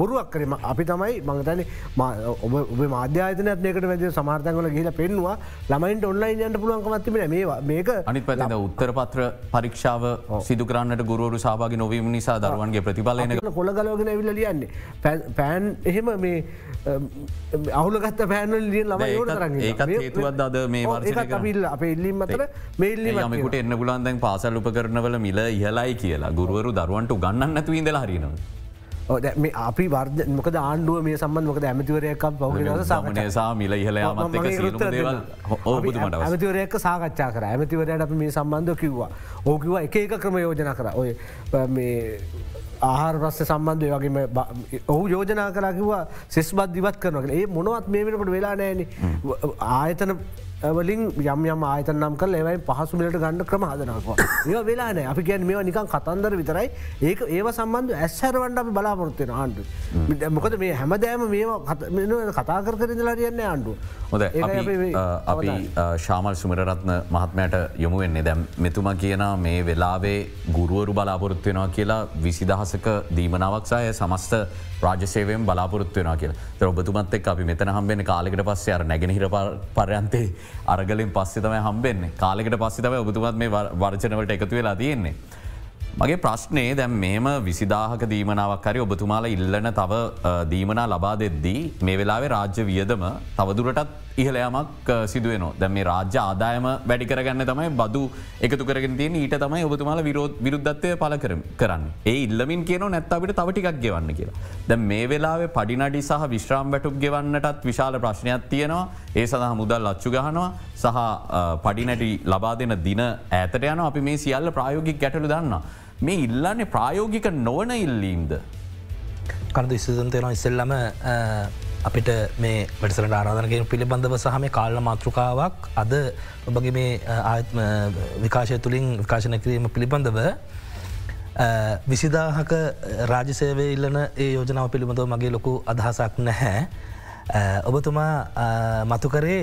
බොරුවක් කරම අපි තමයි මංතන ඔබ මාධ්‍යාතනත් මේකට වැද සමාර්තන්වල ගහිල පෙන්වා ළමයින්ට ඔන්ලයින්ට පුළුවන්කමත්තිබෙන මේ මේක අනිත් පද උත්තර පත්‍ර පරීක්ෂාව සිදු කරන්නට ගුරුවරු සභාග නොවීම නිසා දරුවන්ගේ ප්‍රතිඵලන කොළ ගලෝගෙන ඇවිල ලියන්නේ. පෑන් එහෙම මේ අවුලගත්ත පෑනල් ලිය ළම ඒකත් හේතුවත් අද මේ අපිල් අප ඉල්ලිම් අතර මේල්ලි යමකුට එන්න පුලන් දැන් පාසල් උපකරනවල මිල ඉහලයි කියලා. ගුරුවරු දරුවන්ට ගන්නන්න ඇතු ඉඳලා හරිනවා. මේ අපි වර්ද මොකද ආණ්ඩුව මේ සම්බන් මොකද ඇමතිවරයක් පවගෙන සාමනයසා මිල ඉහල ඇමතිවරයක සාකච්ඡා කර. ඇමතිවරයට අප මේ සම්බන්ධ කිව්වා. ඕකිවා එක එක ක්‍රම යෝජන කර. ඔය මේ ආහාර ප්‍රස්ස සම්බන්ධය වගේම ඔහු යෝජනා කරකිවා සෙස් බත් දිවත් කරනක ඒ මොනවත් මේ වෙනකට වෙලා නෑන ආයතන වලින් යම් යම් ආයත නම් කල ඒවයි පහසුමලට ගන්න ක්‍රම හදනකවා ඒ වෙලාන අපි ගැන් මේ නිකන් කතන්දර විතරයි. ඒක ඒ සම්බන්ධ ඇස්සරවන්ට අපි බලාපොරත්වයෙන ආණ්ඩු මොකද මේ හැමදෑම මේ කතා කර කරදලාරයන්න ආණ්ඩු හොද අපි ශාමල් සුමරරත්න මහත්මයට යොමුවෙන්නේ දැම් මෙතුම කියන මේ වෙලාවේ ගුරුවරු බලාපොරොත්වෙනවා කියලා විසිදහසක දීමනාවක්සාය සමස්ත රාජසේවයෙන් බලාපොරත්වයනා කියල. ඔබතුමත් එක් අපි මෙතන හම්බෙන කාලෙකට පස්සේ අර නැගෙනහිර පරයන්තේ අරගලින් පස්සෙතම හම්බෙන්නේ කාලෙකට පස්සෙතම ඔබතුමත් මේ වර්චනවට එකතු වෙලා තියෙන්නේ. මගේ ප්‍රශ්නය දැම් මේම විසිදාහක දීමනාවක් හරි ඔබතුමාලා ඉල්ලන තව දීමනා ලබා දෙද්දී මේ වෙලාවේ රාජ්‍ය වියදම තවදුරටත් ඉහලයමක් සිදුවන දැම මේ රාජ්‍ය ආදායම වැඩි කරගන්න තමයි බදු එකතු කරගෙන තියෙන ඊට තමයි ඔබතුමාල විරෝධ විරුද්ධත්වය පල කරන්න. ඒ ඉල්ලමින් කියන නැත් අපිට තවටිකක් ගෙවන්න කියලා. ද මේ වෙලාවේ පඩිනඩි සහ විශ්‍රාම් වැටුක් ගෙවන්නටත් විශාල ප්‍රශ්නයක් තියෙනවා. ඒ සඳහ මුදල් ලච්චු ගහනවා. සහ පඩිනැටි ලබා දෙන දින ඇතට යන අපි මේ සියල්ල ප්‍රායෝගික ගැටලු දන්න. මේ ඉල්ලන්නේ ප්‍රායෝගික නොවන ඉල්ලීම්ද. කනද ඉස්සතන්තයන ඉස්සෙල්ලම අපිට මේ වැඩසලට ආරාධනකින් පිළිබඳව සහ මේ කාල්ල මාතෘකාවක් අද ඔබගේ මේ ආත්ම විකාශය තුළින් විකාශන කිරීම පිළිබඳව විසිදාහක රාජසේවය ඉල්ලන ඒ යෝජනාව පිළිබඳව මගේ ලොකු අදහසක් නැහැ. ඔබතුමා මතුකරේ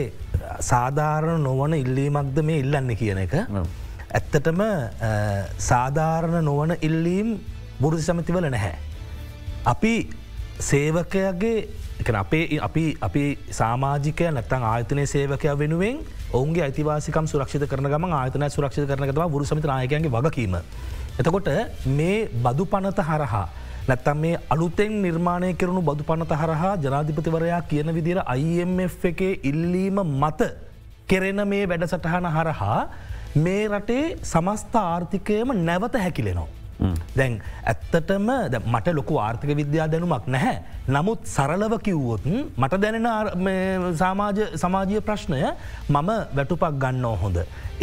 සාධාරණ නොවන ඉල්ලීමක්ද මේ ඉල්ලන්න කියන එක. ඇත්තටම සාධාරණ නොවන ඉල්ලීම් බුරුදි සමතිවල නැහැ. අපි සේවකයගේ අපේ අපි අපි සාමාජිකය නැත්තන් ආයතනය සේවකය වෙනුවෙන් ඔවුන්ගේ අයිතිවාසිකම් සුරක්ෂිත කරන ගම ආයතන සුරක්ෂිත කරනගතව බුරු සමිත නායකයන්ගේ වගකීම. එතකොට මේ බදු පනත හරහා නැත්තම් මේ අලුතෙන් නිර්මාණය කරනු බදු පනත හරහා ජනාධිපතිවරයා කියන විදිර IMF එකේ ඉල්ලීම මත කෙරෙන මේ වැඩසටහන හරහා මේ රටේ සමස්ථ ආර්ථිකයම නැවත හැකිලෙනවා. දැන් ඇත්තටම මට ලොකු ආර්ථික විද්‍යා දැනුමක් නැහැ. නමුත් සරලව කිව්වොත් මට දැනෙන සමාජය ප්‍රශ්නය මම වැටුපක් ගන්න හොඳ.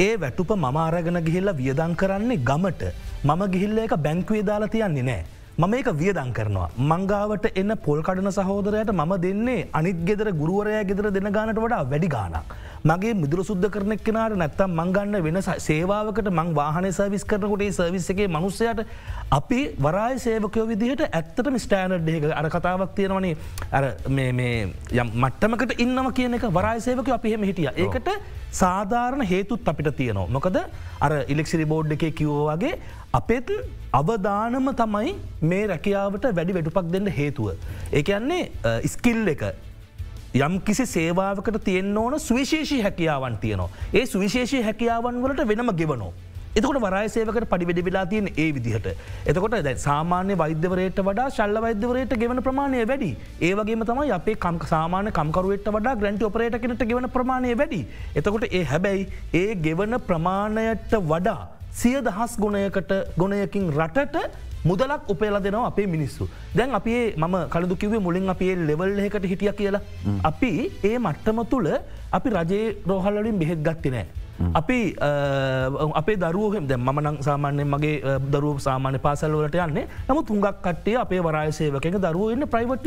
ඒ වැටුප මම අරගෙන ගිහිල්ල වියදං කරන්නේ ගමට මම ගිහිල්ල එක බැංකුවේ දාලා තියන්නේ නෑ. මම ඒක වියදං කරනවා. මංගාවට එන්න පොල් කඩන සහෝදරයට මම දෙන්නේ අනිත් ගෙදර ගුරුවරය ගෙදර දෙන ගානට වඩා වැඩි ගානක්. මගේ මිදුර සුද්ද කරනෙක් කෙනට නැත්තම් මංගන්න වෙන සේවාවකට මං වාහන සවිස් කරනකොට සවිස් එකේ මනුස්සයට අපි වරාය සේවකයෝ විදිහට ඇත්තටම ස්ටෑනඩ් එක. අර කතාවක් තියෙනවනේ. අර යම් මට්ටමකට ඉන්නම කියන එක වරාය සේවක අපි හෙම හිටිය. ඒකට සාධාරණ හේතුත් අපිට තියනවා. මොකද අර ඉලෙක්සිරි බෝඩ් එක කිව්වාගේ අපෙත් අවධානම තමයි මේ රැකියාවට වැඩි වැඩුපක් දෙන්න හේතුව. ඒකන්නේ ස්කිල් එක යම් කිසි සේවාවකට තියෙන් ඕන සුවිශේෂී හැකියාවන් තියනවා. ඒ සුවිශේෂී හැකියාවන් වලට වෙනම ගෙවනෝ. එතකොට වරය සේවකට පඩිවෙඩි වෙලා තියෙන ඒ විදිහට. එතකොට දැ සාමාන්‍ය වෛද්‍යවරයට වඩා ශල්ල වෛද්‍යවරයට ගෙවන ප්‍රමාණය වැඩි. ඒවගේම තමයි අපේ කම් සාමාන කම්කරුවට වඩා ග්‍රන්ටි ඔපරේට කෙනට ගෙවන ප්‍රමාණය වැඩි. එතකොට ඒ හැබැයි ඒ ගෙවන ප්‍රමාණයට වඩා සිය දහස් ගුණයකට ගුණයකින් රටට මුදලක් උපේල දෙනවා අපේ මිනිස්සු. දැන් අපේ මම කළදු කිවේ මුලින් අපේ ලෙවල් එකට හිටිය කියලා. අපි ඒ මට්ටම තුළ අපි රජයේ රෝහල්ලින් බෙහෙත් ගත්තිනෑ. අපි අපේ දරුවහෙම දැ මනං සාමාන්‍ය මගේ දරුව සාමාන්‍ය පාසල්වලට යන්නේ. නමුත් තුන්ගක් කට්ටේ අපේ වරායසේවක දරුවන්න ප්‍රයිවට්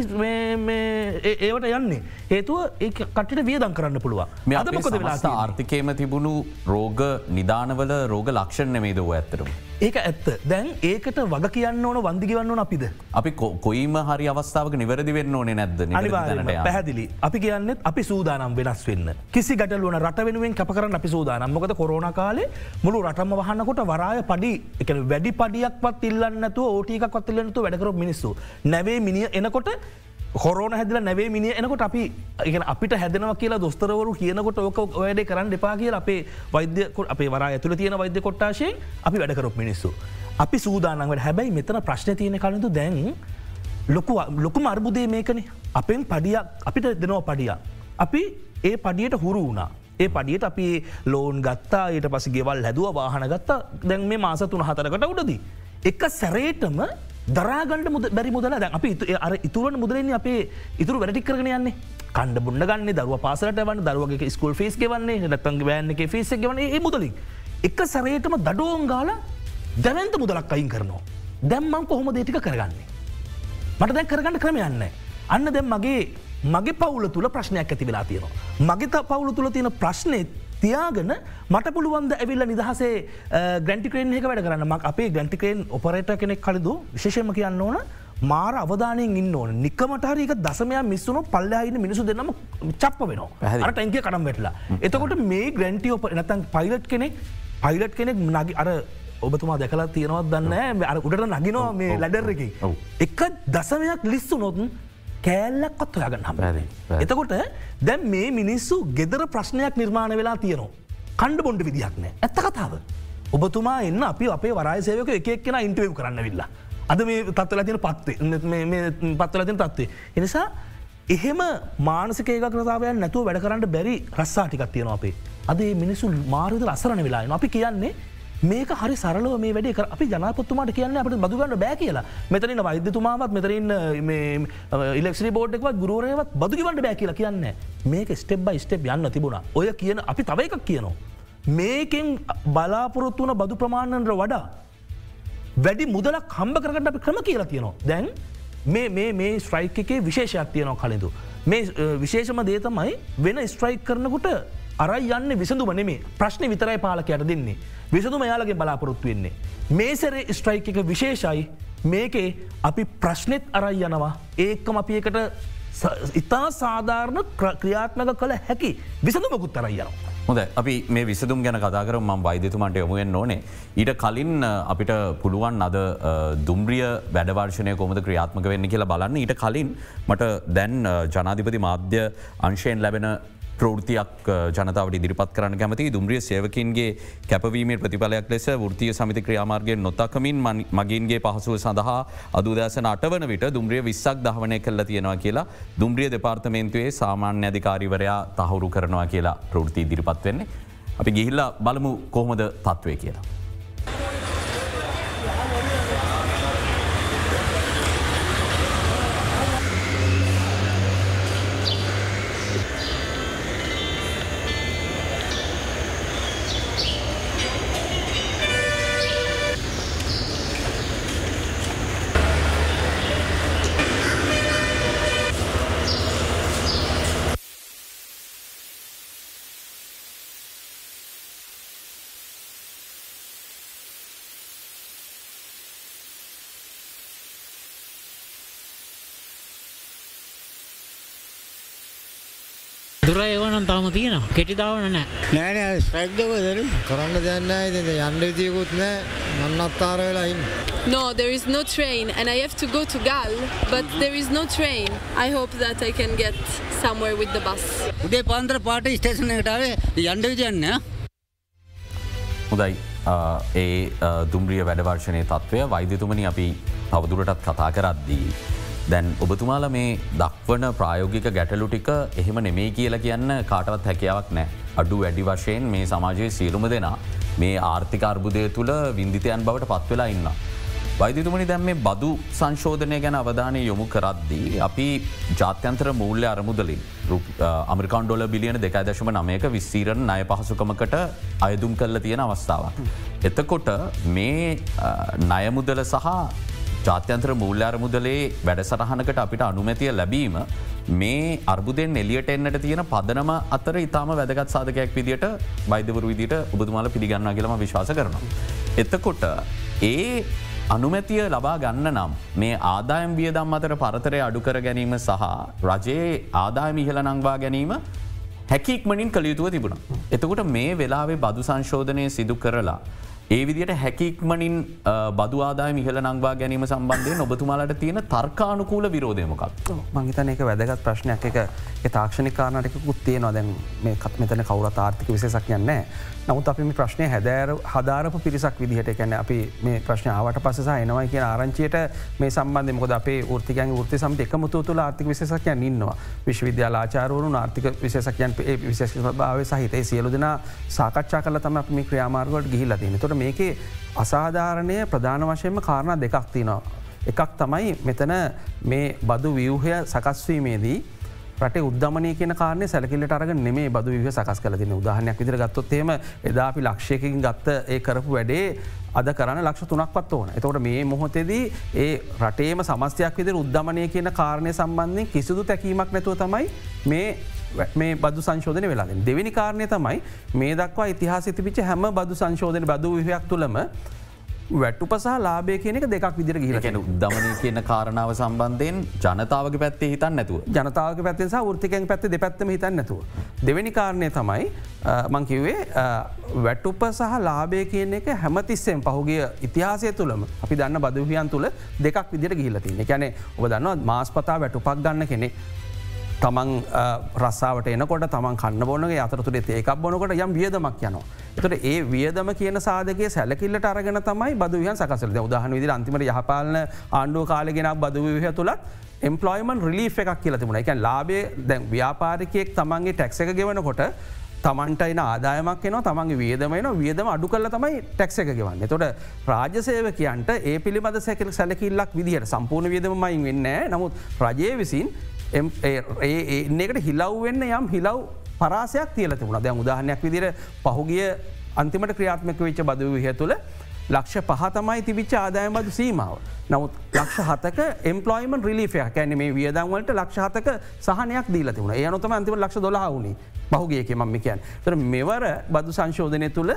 ඒවට යන්නේ. හේතුව ඒ කටට වියදන් කරන්න පුළුව අද මොකද වෙලා ආර්ථිකයම තිබුණු රෝග නිධානවල රෝග ලක්ෂණ නෙමේදව ඇත්තරම. ඒක ඇත්ත. දැන් ඒකට වග කියන්න ඕන වන්දිගවන්න ඕන අපිද. අපි කොයිම හරි අවස්ථාවක නිවැරදි වෙන්න ඕනේ නැද්ද? පැහදිලි. අපි කියන්නෙත් අපි සූදානම් වෙනස් වෙන්න. කිසි ගටලුවන රට වෙනුවෙන් කපරන්න අපි සූදානම්. මොකද කොරෝණ කාලේ මුළු රටම වහන්නකොට වරාය පඩි එක වැඩි පඩියක්වත් ඉල්ලන්නතු ඕටිකක් වත්තිල්ලනතු වැඩකර මිනිස්සු. නැවේ මිනිිය එනකොට හොරෝන හැදල නැවේ මිනි එනකොට අපි අපිට හැදනව කියලා දොස්තරවරු කියනකොට ඕක වැඩ කරන්න දෙපා කියල අපේ වෛද්‍යකොට අපේ වර ඇතුළ තියෙන වෛද්‍ය කොට්ටාශයෙන් අපි වැඩකරොක් මිනිස්සු. අපි සූදානන්වට හැබැයි මෙතන ප්‍රශ්න තියෙන කලඳු දැන් ලොකු ලොකු අර්බුදය මේකන අපෙන් පඩියක් අපිට දෙනවා පඩිය. අපි ඒ පඩියට හුරු වුණා. ඒ පඩියට අපි ලෝන් ගත්තා ඊට පස ගෙවල් හැදුව වාහන ගත්තා දැන් මේ මාස තුන හතරකට උඩදී. එක සැරේටම දරාගණඩ මුද බැරි මුදල දැන් අපි අර ඉතුරන මුදලන්නේ අපේ ඉතුරු වැඩටි කරන යන්නේ කණ්ඩ බුන්න ගන්න දරුව පාසලට වන්න දරුවගේ ස්කල් ෆේස් වන්නේ නැතන් වෑන්න එක ෆේස වන ඒ මුදලින්. එක සැරේටම දඩෝන් ගාල දැවන්ත මුදලක් අයින් කරනවා. දැම්මං කොහොම දේටික කරගන්නේ. මට දැන් කරගන්න ක්‍රම යන්න. අන්න දැම් මගේ මගේ පවුල තුළ ප්‍රශ්නයක් ඇති වෙලා තියෙනවා. මගේ පවුල තුළ තියෙන ප්‍රශ්නයත් තියාගෙන මට පුළුවන්ද ඇවිල්ල නිදහසේ ග්‍රන්ටිකරෙන් එක වැඩ කරන්න. මක් අපේ ග්‍රන්ටිකරෙන් ඔපරේට කෙනෙක් කලදු ශේෂම කියන්න ඕන මාර අවධානයෙන් ඉන්න ඕන. නිකමටහරක දසමය මිස්සුණු පල්ලහින මිනිසු දෙන්නම චප්ප වෙනවා. අට ඇන්ගේ කඩම් වැටලා. එතකොට මේ ග්‍රන්ටි ඔප නැතන් පයිලට් කෙනෙක් පයිලට් කෙනෙක් නගි අර ඔබතුමා දැකලා තියෙනවත් දන්න අර උඩට නගිනවා මේ ලැඩර් එක. එක දසමයක් ලිස්සු නොතුන් කෑල්ලක්කොත් හොයාගන්න හම. එතකොට දැන් මේ මිනිස්සු ගෙදර ප්‍රශ්නයක් නිර්මාණ වෙලා තියනවා. කණ්ඩ බොන්ඩ විදිහක් නෑ ඇත්ත කතාව. ඔබතුමා එන්න අපි අපේ වරයිසයක එකක් කෙන ඉන්ටවව් කරන්න විල්ලා. අද මේ තත්වල තින පත්වේ පත්වල තින තත්වේ. එනිසා එහෙම මානසික ඒකතාවයන් නැතුව වැඩ කරන්න බැරි රස්සාටිකක් තියෙනවා අපේ. අද මිනිසු මාර්ද අසරන වෙලා අපි කියන්නේ මේක හරි සරලව මේ වැඩේ අපි ජනපත්තුමාට කියන්න අපට බදුගන්න බෑ කියලා මෙතරින් වෛද්‍යතුමාවත් මෙතරින් ඉලෙක්ෂි බෝඩ්ක්වත් ගුරුවරයවත් බදුගවන්න බෑ කියලා කියන්න මේක ස්ටෙබ් බයි ස්ටෙප් යන්න තිබුණා ඔය කියන අපි තව එකක් කියනවා. මේකෙන් බලාපොරොත්තු වන බදු ප්‍රමාණන්ට වඩා වැඩි මුදලක් හම්බ කරගට අපි ක්‍රම කියලා තියෙනවා දැන් මේ මේ ස්ට්‍රයික් එකේ විශේෂයක් තියනවා කලින්ඳු. මේ විශේෂම දේතමයි වෙන ස්ට්‍රයික් කරනකුට අරයි යන්න විසඳුම නෙමේ ප්‍රශ්න විතරයි පාලකයට දෙන්නේ. විසඳුම යාලගේ බලාපොරොත්තු වෙන්නේ. මේසරේ ස්ට්‍රයික් එක විශේෂයි මේකේ අපි ප්‍රශ්නෙත් අරයි යනවා ඒකම අපි එකට ඉතා සාධාරණ ක්‍රියාත්මක කළ හැකි විසඳුමකුත් තරයි යනවා. හොද අපි මේ විසදුම් ගැන කතාකර ම වෛදතුමන්ට යොමුුවෙන් ඕනේ. ඊට කලින් අපිට පුළුවන් අද දුම්රිය වැඩවර්ශනය කොමද ක්‍රියාත්මක වෙන්න කියලා බලන්න ඊට කලින් මට දැන් ජනාධිපති මාධ්‍ය අංශයෙන් ලැබෙන ප්‍රෘතියක් ජනතාවට ඉදිරිපත් කරන්න කැමති දුම්රිය සේවකින්ගේ කැපවීමේ ප්‍රතිඵලයක් ලෙස ෘතිය සමිති ක්‍රියාමාර්ගයෙන් නොතකමින් මගින්ගේ පහසුව සඳහා අදුදෑසන අටවන විට දුම්රිය විස්සක් දහවනය කල්ල තියෙනවා කියලා දුම්රිය දෙපාර්තමේන්තුවේ සාමාන්‍ය අධිකාරිවරයා තහවුරු කරනවා කියලා ප්‍රෘති ඉදිරිපත් වෙන්නේ. අපි ගිහිල්ලා බලමු කොහොමද තත්ත්වය කියලා. දුර තාම තියෙන කෙටිදාවන නෑ නෑන ස්ට්‍රක්්දවදර කරන්න දෙන්න ඉතින් යන්න විතියකුත් නෑ මන්නත්තාර වෙලායින්න. No, there is no train, and I have to go to Gal, but there is no train. I hope that I can get somewhere with the bus. උදේ පාන්දර පාට ස්ටේෂන් එකටාවේ යන්ඩ විජන්න හොදයි ඒ දුම්රිය වැඩවර්ශනය තත්ත්වය වෛද්‍යතුමනි අපි තවදුරටත් කතා කරද්දී. දැන් ඔබතුමාල මේ දක්වන ප්‍රායෝගික ගැටලු ටික එහෙම නෙමේ කියලා කියන්න කාටවත් හැකියාවක් නෑ. අඩු වැඩි වශයෙන් මේ සමාජයේ සියලුම දෙනා මේ ආර්ථික අර්බුදය තුළ විින්දිතයන් බවට පත්වෙලා ඉන්න. වෛදිතුමනි දැම් මේ බදු සංශෝධනය ගැන අවධානය යොමු කරද්දී. අපි ජාත්‍යන්ත්‍ර මූල්‍ය අරමුදලින් අමරිකාන් ඩොල බිලියන දෙකයි දශම නමයක විස්සීරණ අය පහසුකමකට අයදුම් කල්ල තියෙන අවස්ථාවක්. එතකොට මේ නයමුදල සහ ජාත්‍යන්ත්‍ර මූල්‍යාර මුදලේ වැඩසටහනකට අපිට අනුමැතිය ලැබීම මේ අර්බුදෙන් එලියට එන්නට තියෙන පදනම අතර ඉතාම වැදගත් සාධකයක් විදිට බයිදවරු විදිට ඔබතුමාල පිළිගන්න කියලම විශ්වාස කරනවා. එතකොට ඒ අනුමැතිය ලබා ගන්න නම් මේ ආදායම් වියදම් අතර පරතරය අඩුකර ගැනීම සහ රජයේ ආදායම ඉහල නංවා ගැනීම හැකික්මනින් කළයුතුව තිබුණ. එතකොට මේ වෙලාවේ බදු සංශෝධනය සිදු කරලා ඒ විදිට හැකික්මනින් බදු ආදාය මිහල නංවා ගැනීම සම්බන්ධය ඔබතුමාලට තියෙන තර්කානුකූල විරෝධයමකක් මංහිතන එක වැදගත් ප්‍රශ්නයක්. එක තාක්ෂණිකාරණටකුත් තියෙනවා. දැන් මේ කත් මෙතන කවුර ආර්ථික විසසක් යන්නේ නමුත් අපි ප්‍රශ්නය හැදෑර හදාරප පිරිසක් විදිහට කැන අපි මේ ප්‍රශ්නාවට පසස එනවයි කියෙන ආරංචියට මේ සම්බන්ධ මොද අපේ ෘතිකන් ෘති සම එකමුතු තුළ ආර්ථික විසසකයන් ඉන්නවා. විශ්වවිද්‍යාල ආචාරවරු ආර්ථික විශේෂකයන් විශේෂ භාව සහිතයි සියලු දෙනා සාකච්ඡා කල තම මේ ක්‍රියාමාර්ගට ගිහිල්ලතින තොට මේකේ අසාධාරණය ප්‍රධාන වශයෙන්ම කාරණ දෙකක් තිනවා. එකක් තමයි මෙතන මේ බදු වියහය සකස්වීමේදී රට උද්දමනය කියන කාරය සැලකිල්ලට අරග නෙමේ බදු විහ සකස් කල තින උදාහනයක් විදිර ගත්තොත්තේම එදා අපි ලක්ෂයකින් ගත්ත ඒ කරපු වැඩේ අද කරන්න ලක්ෂ තුනක්වත් ඕන එතවට මේ මොහොතේදී ඒ රටේම සමස්යක් විදිර උද්දමනය කියන කාරණය සම්බන්ධය කිසිදු තැකීමක් නැතුව තමයි මේ මේ බදු සංශෝධන වෙලාද දෙවැනි කාරණය තමයි මේ දක්වා ඉතිහාස තිබිච හැම බදු සංශෝධන බදු විහයක් තුළම වැට්ටු පසහ ලාබය කියනක දෙකක් විදිර ගිලකෙන දමනය කියන කාරණාව සම්බන්ධයෙන් ජනතාවගේ පැත්තේ හිතන් නැතුව. ජනතාවක පැත්තෙස ෘතිකෙන් පැත්ත දෙපැත්තම හිතන් නැතුව. දෙවැනි කාරණය තමයි මංකිවේ වැට්ටුප සහ ලාබය කියන එක හැමතිස්සෙන් පහුගේ ඉතිහාසය තුළම අපි දන්න බදවියන් තුළ දෙකක් විදිර ගිහිලතින්න කැනෙ ඔබ දන්න මාස් පතා වැටුපක් ගන්න කෙනෙක් තමන් රස්සාාවට එනකොට තමන් කන්න බොනගේ අතරතුරේ ඒකක් බොනකොට යම් වියදමක් යනවා. එතට ඒ වියදම කියන සාධගේ සැලකිල්ලට අරගෙන තමයි බදුවයන් සකසල උදාහන විදි අන්තිමට යහපාලන ආණ්ඩුව කාලගෙන බදුවහ තුළත් එම්පලොයිමන් රිලි එකක් කියල තිබුණ. එක ලාබේ දැන් ව්‍යාපාරිකයෙක් තමන්ගේ ටැක්ස එක ගෙවනකොට තමන්ටයින ආදායමක් න තමන්ගේ වියදමන වියදම අඩු කල තමයි ටැක්ස එක ගෙවන්න. තොට රාජසේවකයන්ට ඒ පිළිබඳ සැකල් සැලකිල්ලක් විදිහට සම්පූර්ණ වියදමයින් වෙන්න නමුත් රජය විසින් ඒකට හිලව්වෙන්න යම් හිලව් පරාසයක් තියල තිබුණ දැ උදාහනයක් විදිර පහුගිය අන්තිමට ක්‍රියාත්මක වෙච්ච බදව විහ තුළ ලක්ෂ පහතමයි තිබිච්ච ආදායමබදු සීමාව. නමුත් ලක්ෂ හතක එම්පලොයිමන් රිලිෆය කැන මේ වියදන්වලට ලක්ෂ හතක සහනයක් දීල තිබුණ ඒනොතම අන්තිම ලක්ෂ දොලාවුණේ පහුගේක මම කියන්. තර මෙවර බදු සංශෝධනය තුළ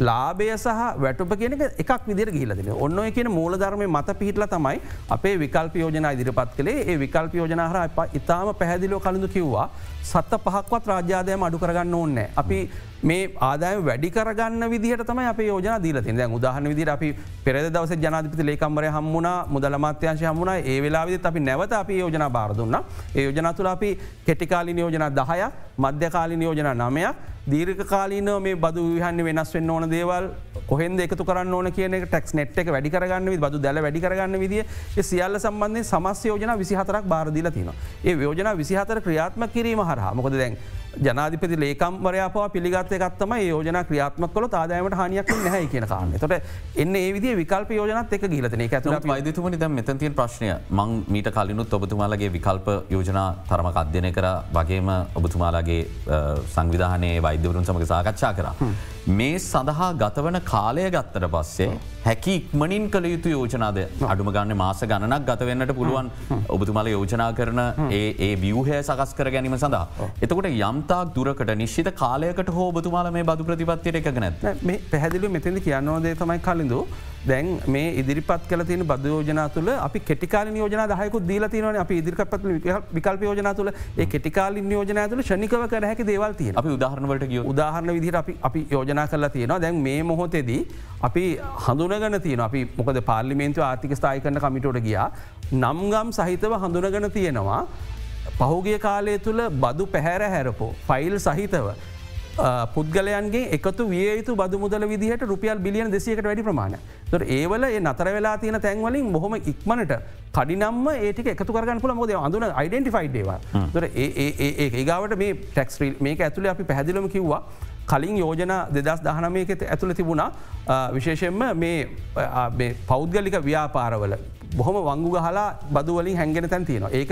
ලාබය සහ වැටුප කියන එකක් විදිර ගිහිලදින ඔන්න කියන මූල ධර්මය මත පිහිටල තමයි අපේ විකල්ප යෝජන ඉදිරිපත් කළේ. ඒ විකල්ප යෝජනහර ඉතාම පැහැදිලෝ කලඳු කිව්වා සත්ත පහක්වත් රාජ්‍යාදයම අඩු කරගන්න ඕන්නෑ අපි මේ ආදාය වැඩි කරගන්න විදිහට තම අප යෝජන දීලති දැන් උදාහන විදිර අපි පෙරද දවස ජනාධපති ලේකම්බරය හම්මුණ මුදල මත්‍යංශ හමුණ ඒ වෙලාවිදත් අපි නැවත අපි යෝජන බාරදුන්න ඒ යෝජන තුළ අපි කෙටිකාලි යෝජන දහය මධ්‍යකාලින යෝජන නමයක් දීර්ක කාලීන මේ බදු විහන්න වෙනස් වෙන්න ඕන දේවල් කොහෙද එකතු කරන්න ඕන කියන ටෙක්ස් නෙට් එක වැඩි කරගන්න බදු දැල වැඩි කරගන්න විදිිය සියල්ල සම්බන්ධය සමස් යෝජන විසිහතරක් බාරදිල තින ඒ යෝජන විසිහතර ක්‍රියාත්ම කිරීම හරහා මොකද දැන් ජනාධිපති ලේකම්වරයාපවා පිළිගත්ත එකත්තම යෝජන ක්‍රියාත්මක් කොල ආදායමට හනියක් නැහැ කියන කාන්න තොට එන්න ඒවිදි විකල්ප යෝජනත් එක ගීලතන ඇතු වෛදතුමනි දැ මෙතතියෙන් ප්‍රශ්නය. මං මීට කලිනුත් ඔබතුමාලගේ විකල්ප යෝජනා තරමක් අධ්‍යනය කර. වගේම ඔබතුමාලාගේ සංවිධානයේ වෛද්‍යවරුන් සමඟ සාකච්ඡා කර. මේ සඳහා ගතවන කාලය ගත්තට පස්සේ හැකි ඉක්මනින් කළ යුතු යෝජනාද? අඩුම ගන්න මාස ගණනක් ගතවෙන්නට පුළුවන්. ඔබතුමල යෝජනා කරන ඒ වියහය සකස් කර ගැනීම සඳහා. එතකොට යම්තාක් දුරකට නිශ්ිත කාලයකට හෝ බතුමාල මේ බදු ප්‍රතිපත්තියට එක නැත් මේ පැහැදිලි මෙතැදි කියන්නවදේ තමයි කලින්ඳු දැන් මේ ඉදිරිපත් කල තියෙන බද යෝජනා තුළ අපි කෙටිකාල යෝජන දහයකු දීල තියනවන. අපි ඉදිරිපත් විකල්ප යෝජනා තුළ ඒ කෙටිකාල යෝජනා තුළ ශනිකව කර හැකි දේවල්තිය අපි උදාහරණවට කිය උදාහරණ විදිර අපි යෝජනා කරලා තියෙනවා. දැන් මේ මොහොතේදී අපි හඳුනගන තියෙන අපි මොකද පාර්ලිමේන්තු ආර්ථික ස්ථායි කරන කමිටෝට ගියා. නම්ගම් සහිතව හඳුනගන තියෙනවා. පහුගිය කාලය තුළ බදු පැහැර හැරපෝ ෆයිල් සහිතව පුද්ගලයන්ගේ එකතු වියයුතු බදු මුදල විදිහට රුපියල් බිලියන දෙසියකට වැඩි ප්‍රමාණ තොර ඒවල නතර වෙලා තියෙන තැන්වලින් බොහොම ඉක්මනට කඩිනම්ම ඒටික එකතු කරගන්න පුළ මොද අඳුන අයිඩෙන්ටිෆයිඩ්ේවා තොර ඒ ගාවට මේ ටෙක්ස්්‍රීල් මේක ඇතුළ අපි පැදිලම කිව්වා. කලින් යෝජන දෙදස් දහනමයකෙත ඇතුළ තිබුණා. විශේෂෙන්ම මේ පෞද්ගලික ව්‍යාපාරවල බොහොම වංගු ගහලා බදුවලින් හැන්ගෙන තැන් තියෙනවා. ඒක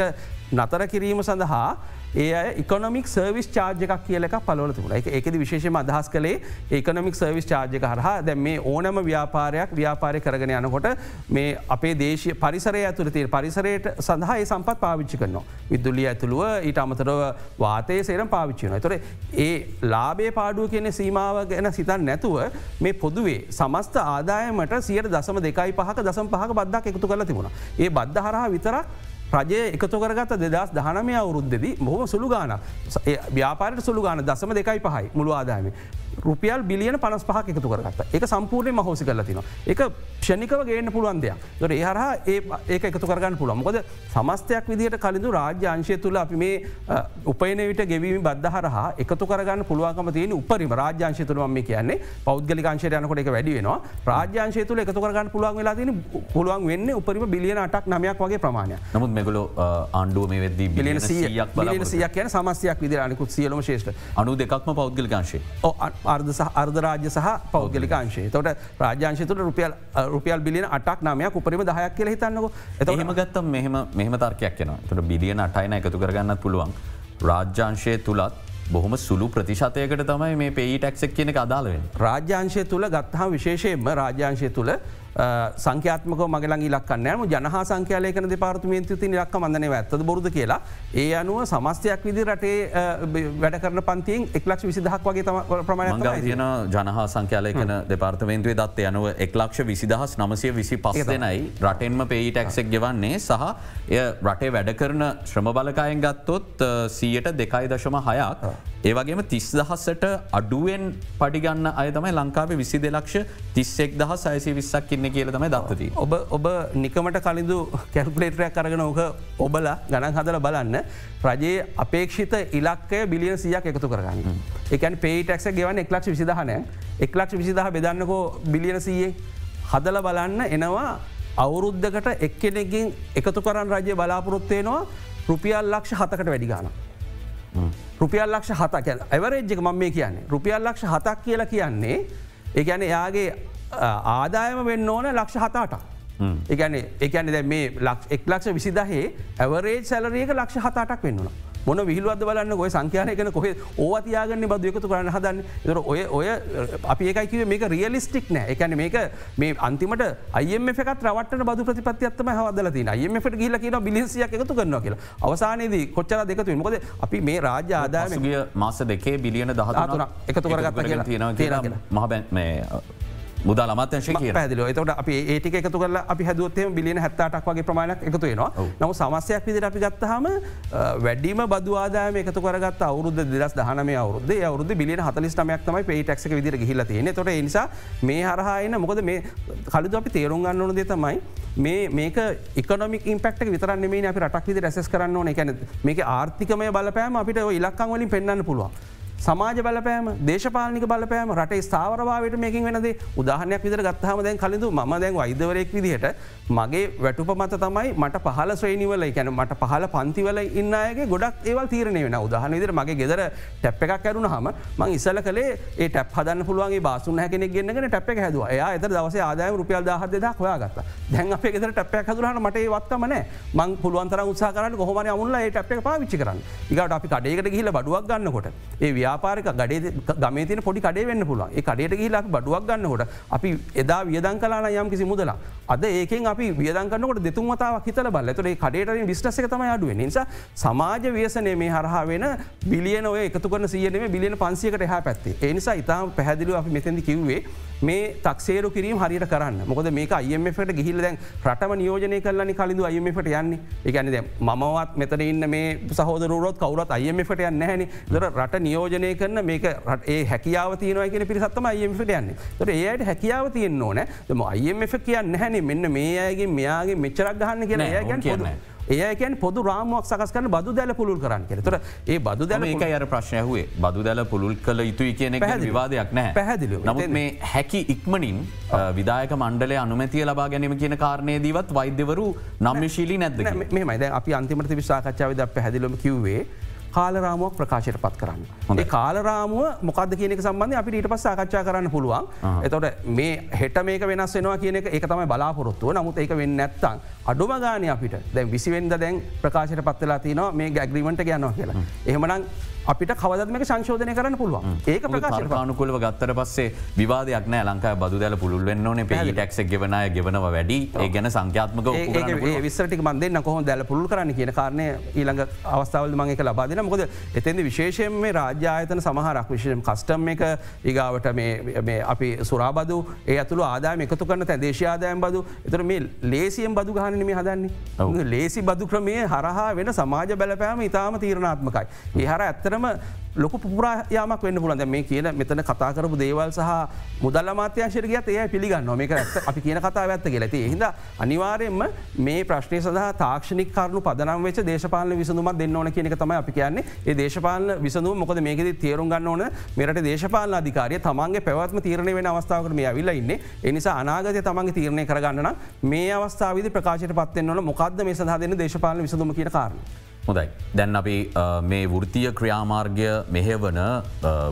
නතර කිරීම සඳහා ඒ ඉකොනොමික් සර්විස් චාර්ජක කියලක පලවල තිබුණ. එක එකද විශේෂම අදහස් කළේ ඒකනොමික් සර්විස් චාර්ජක හරහා. දැ මේ ඕනම ව්‍යාපාරයක් ව්‍යාපාරය කරගෙන යනකොට මේ අපේ දේශය පරිසරය ඇතුළ තිය පරිසරයට සඳහා ඒ සම්පත් පාවිච්චි කරනවා. විදුලිය ඇතුළුව ඊට අමතරව වාතය සේරම් පාවිච්චින තොර ඒ ලාබේ පාඩුව කියන සීමාව ගැන සිතන් නැතුව මේ පොදුවේ සමස්ත ආදායමට සියට දසම දෙකයි පහක දසම් පහක බද්දක් එකතු කල තිබුණ. ඒ බද්ධ හරහා විතරක් රජය එකතු කරගත දෙදස් දහනමය අවුරුද්දෙදී බොහම සුළු ගාන ව්‍යාපාරට සුළු ගාන දසම දෙකයි පහයි මුළු ආදායම. රුපියල් බිලියන පනස් පහ එකතු කරගත්ත. එක සම්පූර්ණය මහෝසි කරල තින එක ෂණිකව ගේන්න පුළුවන් දෙයක්. දොර ඒ එකතු කරගන්න පුළුවන්. මොකද සමස්තයක් විදිට කලින්ඳු රාජ්‍යංශය තුළ අපි මේ උපයන විට ගෙවීම බද්ධ හරහා එකතු කරගන්න පුළුවන්කම තියෙන උපරිම රාජ්‍යංශය තුළම මේ කියන්නේ. පෞද්ගලිකාංශය යනකොට එක වැඩි වෙනවා. රාජ්‍යංශය තුළ එකතු කරගන්න පුළුවන් වෙලා තින පුළුවන් වෙන්න උපරිම බිලියන අටක් නමයක් වගේ ප්‍රමාණය නමුත් මෙගුලු ආණ්ඩුව මේ වෙද්දී බිලියන සියක් බල සියක් කියන සමස්යක් විදිරනිකුත් සියලම ශේෂ්ට අනු දෙකක්ම පෞද්ගලිකාංශේ අර්ධ අර්ධරාජ්‍ය සහ පෞද්ගලික අංශේ තොට රාජ්‍යංශ තුළ රුපියල් රුපියල් බිලියන අටක් නමයක් උපරිම දහයක් කියල හිතන්නක. එත හෙමගත්තම් මෙහම මෙහම තර්කයක් යන තොට බිලියන අටයින එකතු කරගන්නත් පුළුවන්. රාජ්‍යංශය තුළත් බොහොම සුළු ප්‍රතිශතයකට තමයි මේ පෙයි ටක්සක් කියන අදාලවෙන්. රාජ්‍යංශය තුළ ගත්හා විශේෂයෙන්ම රාජ්‍යංශය තුළ සංඛ්‍යාත්මක මගලගේ ලක්කන්නෑම ජනහා සංඛ්‍යාලයකන දෙපාර්තමේන්තු ති ලක් මඳනව ඇත්තද බොරුද කියලා? ඒ අනුව සමස්තයක් විදි රටේ වැඩ කරන පන්තියෙන් එක්ලක්ෂ විසිදහක් වගේ ප්‍රමාණ තියන ජනහා සංඛ්‍යාලයකන දෙපාර්තමේන්තුවේ දත්ත යනුව එක්ලක්ෂ විසිදහස් නමසය විසි පස් දෙනයි රටෙන්ම පෙයි ටක්සෙක් ගෙවන්නේ. සහ එය රටේ වැඩ කරන ශ්‍රම බලකායෙන් ගත්තොත් සීයට දෙකයි දශම හයක්. ඒවගේම තිස් දහස්සට අඩුවෙන් පටිගන්න අය තමයි ලංකාවේ විසි දෙලක්ෂ තිස්සෙක් දහ සයිසි විස්සක් ඉන්න කියල තම දත්තති. ඔබ ඔබ නිකමට කලින්දු කැල්පලේටරයක් කරගෙන ඕක ඔබල ගණන් හදල බලන්න. රජයේ අපේක්ෂිත ඉලක්කය බිලියන සියක් එකතු කරගන්න. එකන් පේටක්ස ගෙවන්න එක්ලක්ෂ විසිදහනය එක්ලක්ෂ විසිදහ බෙදන්නකෝ බිලියන සයේ හදල බලන්න එනවා අවුරුද්ධකට එක්කෙනෙකින් එකතු කරන්න රජය බලාපොරොත්තයනවා රුපියල් ලක්ෂ හතකට වැඩිගාන. රුපියල් ලක්ෂ හතක්. කියල ඇවරේජ්ජක මම මේ කියන්නේ. රුපියල් ලක්ෂ හතක් කියලා කියන්නේ ඒගැන එයාගේ ආදායම වෙන්න ඕන ලක්ෂ හතාට ඒගැන එකන දැ මේ ලක් එක් ලක්ෂ විසිදහේ ඇවරේජ් සැලරේක ලක්ෂ හතාටක් වෙන්නවා. මොන විහිල්ුවද බලන්න ගොය සංඛ්‍යානයකන කොහ ඕවතියාගන්න බද එකතු කරන්න හදන්න. දර ඔය ඔය අපි ඒකයිකිව මේක රියලිස්ටික් නෑ. එකන මේක මේ අන්තිමට අයම එකත් රවට බදු ප්‍රතිපත්තියත්තම හවදල තින අයමට ගිල කියන බිලිසියක් එකතු කරන්න කියලා. අවසානයේදී කොච්චර දෙකතු මොකද අපි මේ රාජ්‍ය ආදායමගේ මාස දෙකේ බිලියන දහතුන එකතු කරගත්ත කියලා තියෙන මහ බැන් මුදල් අමාත්‍යංශය කිය පැදිල එතට අපි ඒටික එකතු කරලා අපි හැදුවත්තේ බිලියන හැත්තටක් වගේ ප්‍රමාණයක් එකතු වෙනවා. නම සමස්යක් විදිර අපි ගත්තහම වැඩිම බදවාදාම එකතු කරගත් අවුරුද දෙදස් දහනම අවුරුද අවුරුද බිලියන හතලිස්ටමයක් තමයි පේටක්ක විදිර හිල තියෙන තොට නිසා මේ හරහායන මොකද මේ කලුද අපි තේරුම් ගන්න ඕන දේ තමයි මේ මේක එකොමික් ඉම්පෙක්ට විතරන්න මේ අපි රටක් විදි රැස් කරන්න ඕන. එකැන මේක ආර්ථිකමය බලපෑම අපිට ඉලක්කං වලින් පෙන්න්න පුළුවන්. සමාජ බලපෑම දේශපාලික බලපෑම රට ස්ථාවරවාවට මේකින් වෙනද උදාහනයක් විදර ගත්හම දැන් කලින්ඳු ම දැන් වෛදවරයෙක් විදිහට මගේ වැටුප මත තමයි මට පහල ශ්‍රේනිවල කැන මට පහල පන්තිවල ඉන්නගේ ගොඩක් ඒවල් තීරණය වෙන උදාහන විදිර මගේ ගෙදර ටැප් එකක් ඇරුණ හම මං ඉසල කලේ ඒ ටැප් හදන්න පුළුවන්ගේ බාසුන් හැකෙන ගෙන්න්නගෙන ටැප් එක හැදව. එයා එත දවස ආදායම රුපියල් දහ දෙදක් හොයාගත්ත. දැන් අපේ ගෙදර ටැප්යක් හදුරහට මට වත්තමන මං පුළුවන්තර උත්සා කරන්න කොහමන අමුල්ල ඒ ටැප් එක පාවිච්චි කරන්න. ඉකට අපි කඩේකට ගහිල බඩුවක් ගන්නකොට ඒ ව්‍යාපාරක ගඩේ ගමේතින පොඩි කඩේ වෙන්න පුළුව ඒ කඩේට ගහිලා බඩුවක් ගන්නකොට අපි එදා වියදන් කලාන යම් කිසි මුදලා අද ඒකෙන් අපි වියදන්කන්නකට දෙතුන්මතාවක් හිතල බල තුරේ කඩේට විශ්නසක තම අඩුව නිසා සමාජ ව්‍යසනය මේ හරහා වෙන බිලියන ඔය එකතු කරන සියනම බිලියන පන්සියකට හැ පැත්තේ. එනිසා ඉතාම පැහැදිලි අපි මෙතැදි කිව්වේ මේ තක්සේරු කිරීම හරියට කරන්න. මොකද මේක අයමට ගිහිල දැන් රටම නියෝජනය කලනි කලින්ඳු අයමට යන්නේ. එකන මමවත් මෙතන ඉන්න මේ සහෝදරුවත් කවරත් අයමට යන්න හැනි දර රට නියෝජනය කරන මේක ඒ හැකියාව තියනව කියෙන පිරිසත්තම අයමට යන්න. තොට ඒයට හැකියාව තියෙන් ඕන. ම අයමF කියන්න හැනේ මෙන්න මේ අයගේ මෙයාගේ මෙච්චරක් ගහන්න කියෙන ඒගැන් කියන්න. ඒකන් පොදු රාමුවක් සකස් කරන බදු දැල පුළුල් කරන්න කෙතර ඒ බදු දැල ඒක අර ප්‍රශ්නයහුවේ බදු දැල පුළුල් කළ යුතුයි කියන විවාදයක් නෑ පැහැදිලි නමුත් මේ හැකි ඉක්මනින් විදායක මණ්ඩලය අනුමැතිය ලබා ගැනීම කියන කාරණය දීවත් වෛද්‍යවරු නම්ශීලී නැද මෙමයිද අපි අන්තිමට විශාකච්ඡාවද පැහැදිලම කිව්වේ කාලරාමුවක් ප්‍රකාශයට පත් කරන්න. කාලරාමුව මොකද කියනක සම්බන්ධ අපි ඊට පස් සාකච්ඡා කරන්න පුළුවන්. එතොට මේ හෙට මේක වෙනස් වෙනවා කියන එක තමයි බලාපොරොත්තුව නමුත් ඒක වෙන්න නැත්තං. අඩුම ගාන අපිට දැන් විසිවෙන්ද දැන් ප්‍රකාශයට පත්වෙලා තිනවා මේ ගැග්‍රීමට ගයනවා කියලා. එහෙමනම් අපිට කවදත්මක සංශෝධනය කරන්න පුළුවන්? ඒක ප්‍රකාශකානුකුලව ගත්තර පස්සේ විවාදයක් නෑ. ලංකා බදු දැල පුළුල් වෙන්න ඕන. පේ ටක්ක් ගෙවනය ගෙවනව වැඩි. ඒ ගැන සංඛ්‍යාත්මක විස්සටික මන්දන්න කොහො දැල පුළුල් කරන්න කියන කාරණය ඊළඟ අවස්ථාවල් මගේ ලබාදන මොකද එතැදි විශේෂයෙන් මේ රාජ්‍යායතන සමහරක් විශෂයෙන් කස්ටම් එක ඒගාවට අපි සුරාබදු ඒ ඇතුළ ආදායම එකතු කරන තැ දේශාදායම් බදු. එතර මේ ලේසියම් බදු ගහනම හදන්නේ? ලේසි බදු ක්‍රමේ හරහා වෙන සමාජ බැලපෑම ඉතාම තීරණාත්මකයි. ඒ හර ඇත්තර ඇත්තටම ලොකු පුරායාමක් වෙන්න පුලන්ද මේ කියන මෙතන කතා කරපු දේවල් සහ මුදල් මාත්‍යංශරගත් ඒ පිළිගන්න මේක ඇත්ත. අපි කියන කතා ඇත්ත කියලති හිද අනිවාරයෙන්ම මේ ප්‍රශ්නය සඳහා තාක්ෂණික කරුණු පදනම් වෙච දේශපාලන විසඳුමක් දෙන්න ඕන කියනක තමයි අපි කියන්නේ. ඒ දේශපාලන විසඳුව මොකද මේකෙද තේරුම් ගන්න ඕන? මෙරට දේශපාලන අධිකාරය තමන්ගේ පැවත්ම තීරණය වෙන අවස්ථාවකට මේ ඇවිල්ල ඉන්න. එනිසා අනාගතය තමන්ගේ තීරණය කරගන්න මේ අවස්ථාවද ප්‍රකාශයට පත්වෙන්වන මොකක්ද මේ සඳහා දෙන්න දේශපාලන විසඳුම කියන කාරණ. හොඳයි. දැන් අපි මේ වෘතිය ක්‍රියාමාර්ගය මෙහෙවන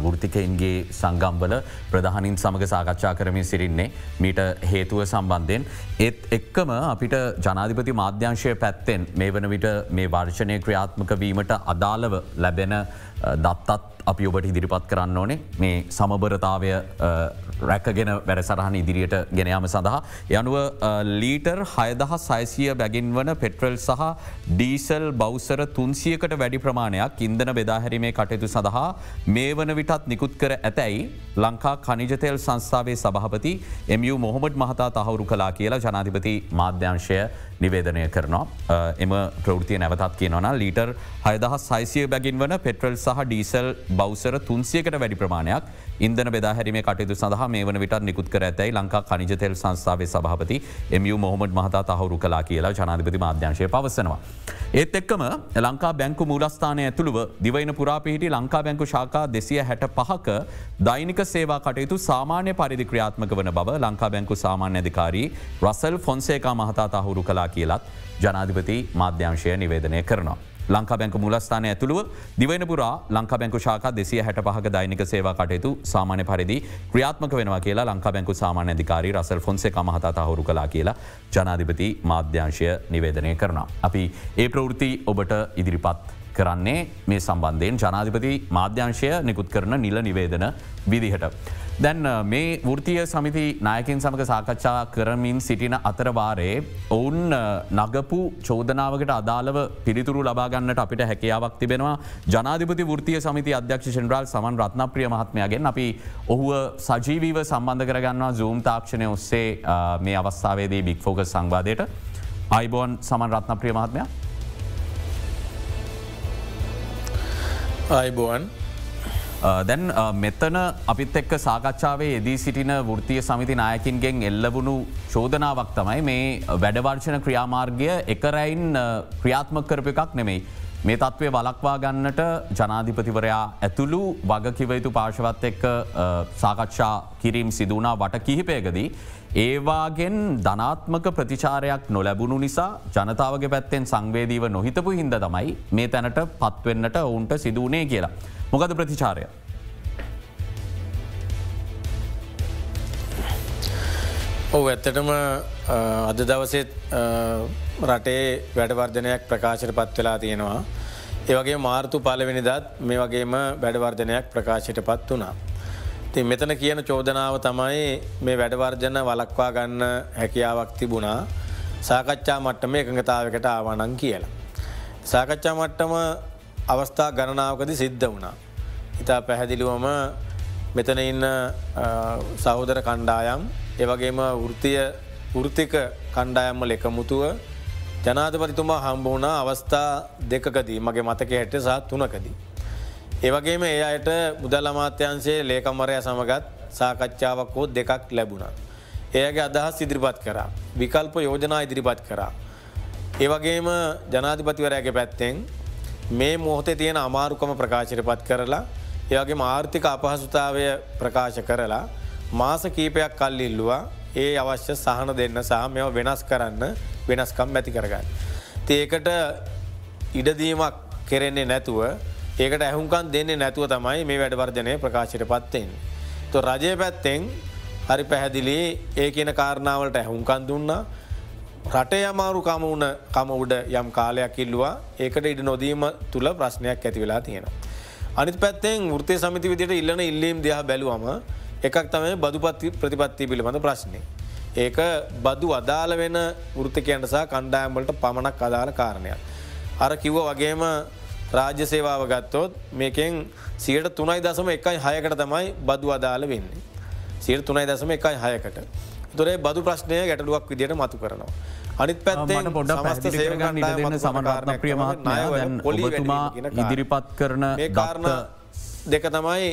වෘතිකයින්ගේ සංගම්බල ප්‍රධානින් සමඟ සාකච්ඡා කරමින් සිරින්නේ මීට හේතුව සම්බන්ධයෙන්. ඒත් එක්කම අපිට ජනාධිපති මාධ්‍යංශය පැත්තෙන් මේ වන විට මේ වර්ෂණය ක්‍රියාත්මක වීමට අදාළව ලැබෙන දත්තත් අපි ඔබට ඉදිරිපත් කරන්න ඕනේ මේ සමබරතාවය රැකගෙන වැඩසරහන ඉදිරියට ගෙනයාම සඳහා. යනුව ලීටර් හයදහ සයිසිය බැගින් වන පෙට්‍රල් සහ ඩීසල් බෞසර තුන්සියකට වැඩි ප්‍රමාණයක් ඉන්දන බෙදාහැරීමේ කටයුතු සඳහා මේ වන විටත් නිකුත් කර ඇතැයි ලංකා කනිජතෙල් සංස්ථාවේ සභහපති එමියු මොහොමඩ් මහතා තහවුරු කලා කියලා ජනාධිපති මාධ්‍යංශය නිවේදනය කරනවා එම ප්‍රෘතිය නැවතත් කියනවන ලීටර් හයදහ සයිසිය බැගින් වන පෙට්‍රල් සහ ඩීසල් බෞසර තුන්සියකට වැඩි ප්‍රමාණයක් ඉන්දන බෙදාහැරීම කටයුතු සඳහා මේ වන විට නිකුත් කර ඇතැයි ලංකා කනිජතෙල් සංස්ථාවේ සභහපති එමියු මොහොමඩ් මහතා තහවුරු කලා කියලා ජනාධිපති මාධ්‍යංශය පවසනවා. ඒත් එක්කම ලංකා බැංකු මූලස්ථානය ඇතුළුව දිවයින පුරාපිහිටි ලංකා බැංකු ශාකා දෙසිය හැට පහක දෛනික සේවා කටයුතු සාමාන්‍ය පරිදි ක්‍රියාත්මක වන බව ලංකා බැංකු සාමාන්‍ය අධිකාරී රසල් ෆොන්සේකා මහතා තහුරු කලා කියලත් ජනාධිපති මාධ්‍යංශය නිවේදනය කරනවා. ලංකා බැංක මුලස්ථානය ඇතුළුව දිවනපුරා ලංකා බැංකු ශාක දෙසිය හැට පහක දෛනික සේවා කටයුතු සාමාන්‍ය පරිදි ක්‍රියාත්මක වෙනවා කියලා ලංකා බැංකු සාමාන්‍ය අධිකාරී රසල් ෆොන්සේ මහතා තහුරු කලා කියලා ජනාධිපති මාධ්‍යංශය නිවේදනය කරනවා. අපි ඒ ප්‍රවෘති ඔබට ඉදිරිපත් කරන්නේ මේ සම්බන්ධයෙන් ජනාධිපති මාධ්‍යංශය නිකුත් කරන නිල නිවේදන විදිහට. දැන් මේ වෘතිය සමිති නායකින් සමඟ සාකච්ඡා කරමින් සිටින අතරවාරයේ ඔවුන් නගපු චෝදනාවකට අදාළව පිළිතුරු ලබාගන්නට අපිට හැකියාවක් තිබෙනවා. ජනාධිපති වෘතිය සමිති අධ්‍යක්ෂ ෂෙන්ඩ්‍රල් සමන් රත්නප්‍රිය මහත්මයගෙන් අපි ඔහුව සජීවීව සම්බන්ධ කරගන්නවා සූම් තාක්ෂණය ඔස්සේ මේ අවස්ථාවේදී බික් ෆෝක සංවාදයට. අයිබෝන් සමන් රත්නප්‍රිය මහත්මයා. අයිබෝන්. Uh, දැන් uh, මෙතන අපිත් එක්ක සාකච්ඡාවේ එදී සිටින වෘතිය සමිති නායකින්ගෙන් එල්ලවුණු චෝදනාවක් තමයි මේ වැඩවර්ෂණ ක්‍රියාමාර්ගය එකරයින් uh, ක්‍රියාත්මක කරප එකක් නෙමෙයි. මේ තත්ත්වය වලක්වා ගන්නට ජනාධිපතිවරයා ඇතුළු වගකිවයුතු පාශවත් එක්ක සාකච්ඡා කිරීම් සිදුවනා වට කිහිපයකදී. ඒවාගෙන් ධනාත්මක ප්‍රතිචාරයක් නොලැබුණු නිසා ජනතාවගේ පැත්තෙන් සංවේදීව නොහිතපු හින්ද තමයි මේ තැනට පත්වෙන්නට ඔවුන්ට සිදුවනේ කියලා. මොකද ප්‍රතිචාරය. ඔව ඇත්තටම අද දවසෙත් රටේ වැඩවර්ධනයක් ප්‍රකාශයට පත් වෙලා තියෙනවා. ඒවගේ මාර්තු පලවෙනිදත් මේ වගේම වැඩවර්ධනයක් ප්‍රකාශයට පත් වනා. ති මෙතන කියන චෝදනාව තමයි මේ වැඩවර්ජන වලක්වා ගන්න හැකියාවක් තිබුණා සාකච්ඡා මට්ටම එකඟතාවකට ආවනන් කියලා. සාකච්ඡා මට්ටම අවස්ථා ගණනාවකද සිද්ධ වුණා. ඉතා පැහැදිලිවම මෙතන ඉන්න සහෝදර කණ්ඩායම් ඒවගේම වෘතිය වෘතික කණ්ඩායම්ම එකමුතුව ජනාධපතිතුමා හම්බ වුණා අවස්ථා දෙකකදී මගේ මතක හැට සහ තුනකදී. ඒවගේම ඒ අයට මුදල් අමාත්‍යන්සේ ලේකම්වරය සමගත් සාකච්ඡාවක් හෝ දෙකක් ලැබුණා. ඒගේ අදහස් ඉදිරිපත් කරා. විකල්ප යෝජනා ඉදිරිපත් කරා. ඒවගේම ජනාධිපතිවරයාගේ පැත්තෙන් මේ මොහොතේ තියෙන අමාරුකම ප්‍රකාශයට පත් කරලා ඒගේ ආර්ථික අපහසුතාවය ප්‍රකාශ කරලා මාස කීපයක් කල්ලිල්ලවා ඒ අවශ්‍ය සහන දෙන්න සහ මෙ වෙනස් කරන්න වෙනස්කම් ඇති කරගන්න. ඒකට ඉඩදීමක් කෙරෙන්නේ නැතුව ඒකට ඇහුන්කන් දෙන්නේ නැතුව තමයි මේ වැඩවර්ධනය ප්‍රකාශයට පත්තෙන්. තු රජය පැත්තෙන් හරි පැහැදිලි ඒ කියන කාරණාවලට ඇහුන්කන් දුන්නා රටේ අමාරු කම වුණ කම උඩ යම් කාලයක් ඉල්ලවා ඒකට ඉඩ නොදීම තුළ ප්‍රශ්නයක් ඇති වෙලා තියෙනවා. අනිත් පැත්තෙන් ෘතය සමිති විදිට ඉල්ලන ඉල්ලීම් දෙහ බැලුවම එකක් තමයි බදුපත්ති ප්‍රතිපත්ති පිළිබඳ ප්‍රශ්නය. ඒක බදු අදාළ වෙන වෘතිකයන්ටසා කණ්ඩායම්වලට පමණක් අදාළ කාරණයක්. අර කිව්ව වගේම රාජ්‍ය සේවාව ගත්තොත් මේකෙන් සියට තුනයි දසම එකයි හයකට තමයි බදු අදාළ වෙන්නේ. සියට තුනයි දසම එකයි හයකට. තුරේ බදු ප්‍රශ්නය ගැටලුවක් විදිට මතු කරනවා. අනිත් පැත්තේ පොඩ පැ සමරත්න ප්‍රිය මහත්මය. ඔබතුමා ඉදිරිපත් කරන කාරණ දෙක තමයි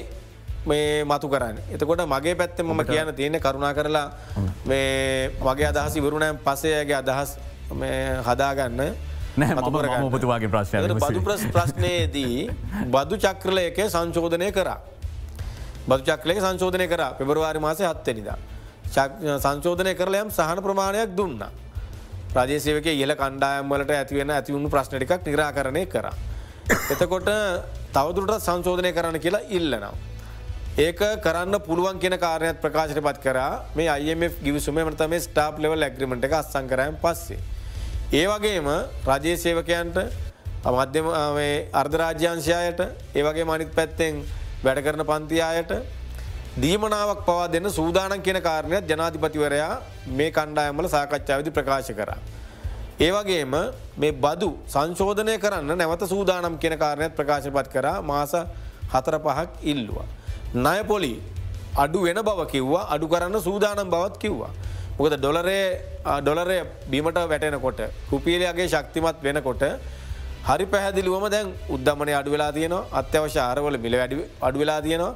මේ මතු කරන්න. එතකොට මගේ පැත්තේ මම කියන්න තියෙන කරුණා කරලා මේ වගේ අදහසි වරුණෑම් පසයගේ අදහස් හදාගන්න නෑ ඔබතුවාගේ ප්‍රශ්න බදු ප්‍රශ්නයේදී බදු චක්‍රලයක සංශෝධනය කරා. බදු චක්ලයක සංශෝධනය කර. පෙබරවාරි මාසය හත්තනිදා. සංශෝධනය කරලයම් සහන ප්‍රමාණයක් දුන්න. ප්‍රදේශයක ඉහල කණ්ඩායම්වලට ඇතිවෙන ඇතිවුණු ප්‍රශ්නටිකක් නිරාකරණය කර. එතකොට තවදුරට සංශෝධනය කරන්න කියලා ඉල්ලනම්. ඒක කරන්න පුළුවන් කියෙන කාරණයක් ප්‍රකාශයට පත් කර මේ අයිF ගිවිසුම මතම ස්ටාප් ලෙවල් ඇග්‍රිමට එක අස්සං කරයන් පස්සේ. ඒ වගේම රජයේ සේවකයන්ට මධ්‍යම අර්ධරාජ්‍යංශයයට ඒවගේ මනිත් පැත්තෙන් වැඩ කරන පන්තියායට දීමනාවක් පවා දෙන්න සූදානන් කියන කාරණයක් ජනාධිපතිවරයා මේ කණ්ඩායමල සාකච්ඡාවදි ප්‍රකාශ කර. ඒවගේම මේ බදු සංශෝධනය කරන්න නැවත සූදානම් කියන කාරණයක් ප්‍රකාශපත් කර මාස හතර පහක් ඉල්ලවා. නයපොලි අඩු වෙන බව කිව්වා අඩු කරන්න සූදානම් බවත් කිව්වා. මොකද ඩොලරේ ඩොලරය බිමට වැටෙනකොට රුපියලයාගේ ශක්තිමත් වෙනකොට හරි පැහැදිලිවම දැන් උද්දමනය අඩු වෙලා තියනවා අත්‍යවශ්‍ය ආරවල මිල වැඩි අඩු වෙලා තියෙනවා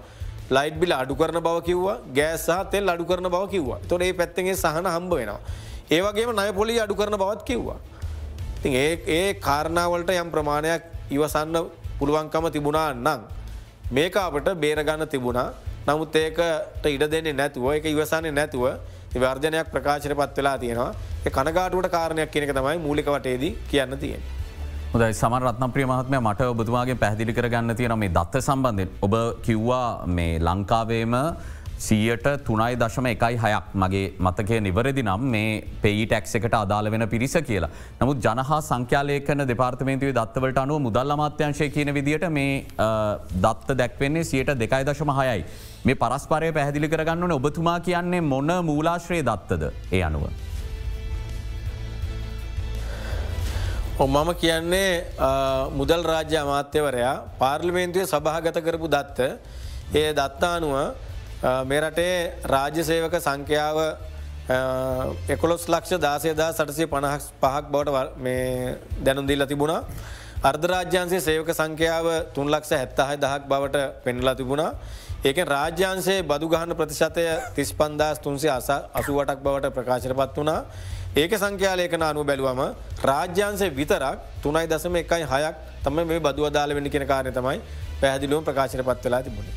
ලයිට් බිල අඩු කරන බව කිව්වා ගෑසා තෙල් අඩු කරන බව කිව්වා තොට ඒ පැත්තගේ සහන හම්බ වෙනවා. ඒවගේම නය පොලි අඩු කරන බවත් කිව්වා. ති ඒ ඒ කාරණාවලට යම් ප්‍රමාණයක් ඉවසන්න පුළුවන්කම තිබුණා නං. මේක අපට බේරගන්න තිබුණා නමුත් ඒකට ඉඩ දෙන්නේ නැතුව එක ඉවසන්නේ නැතුව වර්ජනයක් ප්‍රකාශයට පත් වෙලා තියෙනවා කනගාටුවට කාරණයක් කියනක තමයි මූලිකවටේදී කියන්න තියෙන. හොදයි සමන් රත්න ප්‍රිය මහත්මය මට ඔබතුමාගේ පැහදිලි කරගන්න තියෙන මේ දත්ත සම්බන්ධෙන් ඔබ කිව්වා මේ ලංකාවේම සීයට තුනයි දශම එකයි හයක් මගේ මතකය නිවරදි නම් මේ පෙයි ටැක්ස එකට අදාළ වෙන පිරිස කියලා. නමුත් ජනහා සංඛ්‍යාලයකන දෙපාර්තමේන්තුවේ දත්තවලට අනුව මුදල් අමාත්‍යංශය කියන විදිට මේ දත්ත දැක්වෙන්නේ සියට දෙකයි දශම හයයි. මේ පරස්පරය පැහැදිලි කරගන්නන ඔබතුමා කියන්නේ මොන මූලාශ්‍රයේ දත්තද ඒ අනුව. ඔම්මම කියන්නේ මුදල් රාජ්‍ය අමාත්‍යවරයා පාර්ලිමේන්තුවේ සභාගත කරපු දත්ත ඒ දත්තානුව මේ රටේ රාජ්‍ය සේවක සංඛ්‍යාව එකොළොස් ලක්ෂ දාසයදා සටසය පණහක් පහක් බවට දැනුන්දිල්ල තිබුණා. අර්ධරාජ්‍යන්සේ සේවක සංඛ්‍යාව තුන් ලක්ෂ හැත්තහයි දහක් බවට පෙන්ලා තිබුණා. ඒක රාජ්‍යන්සේ බදු ගහන ප්‍රතිශතය තිස් පන්දස් තුන්සේ අස අසුවටක් බවට ප්‍රකාශරපත් වනා. ඒක සංඛ්‍යාලයකන අනු බැලුවම රාජ්‍යන්සේ විතරක් තුනයි දසම එකයි හයක් තම මේ බදු අදාල වෙන්න කෙන කාරය තමයි පැහදිලුවම ප්‍රකාශන පත් වෙලා තිබුණ.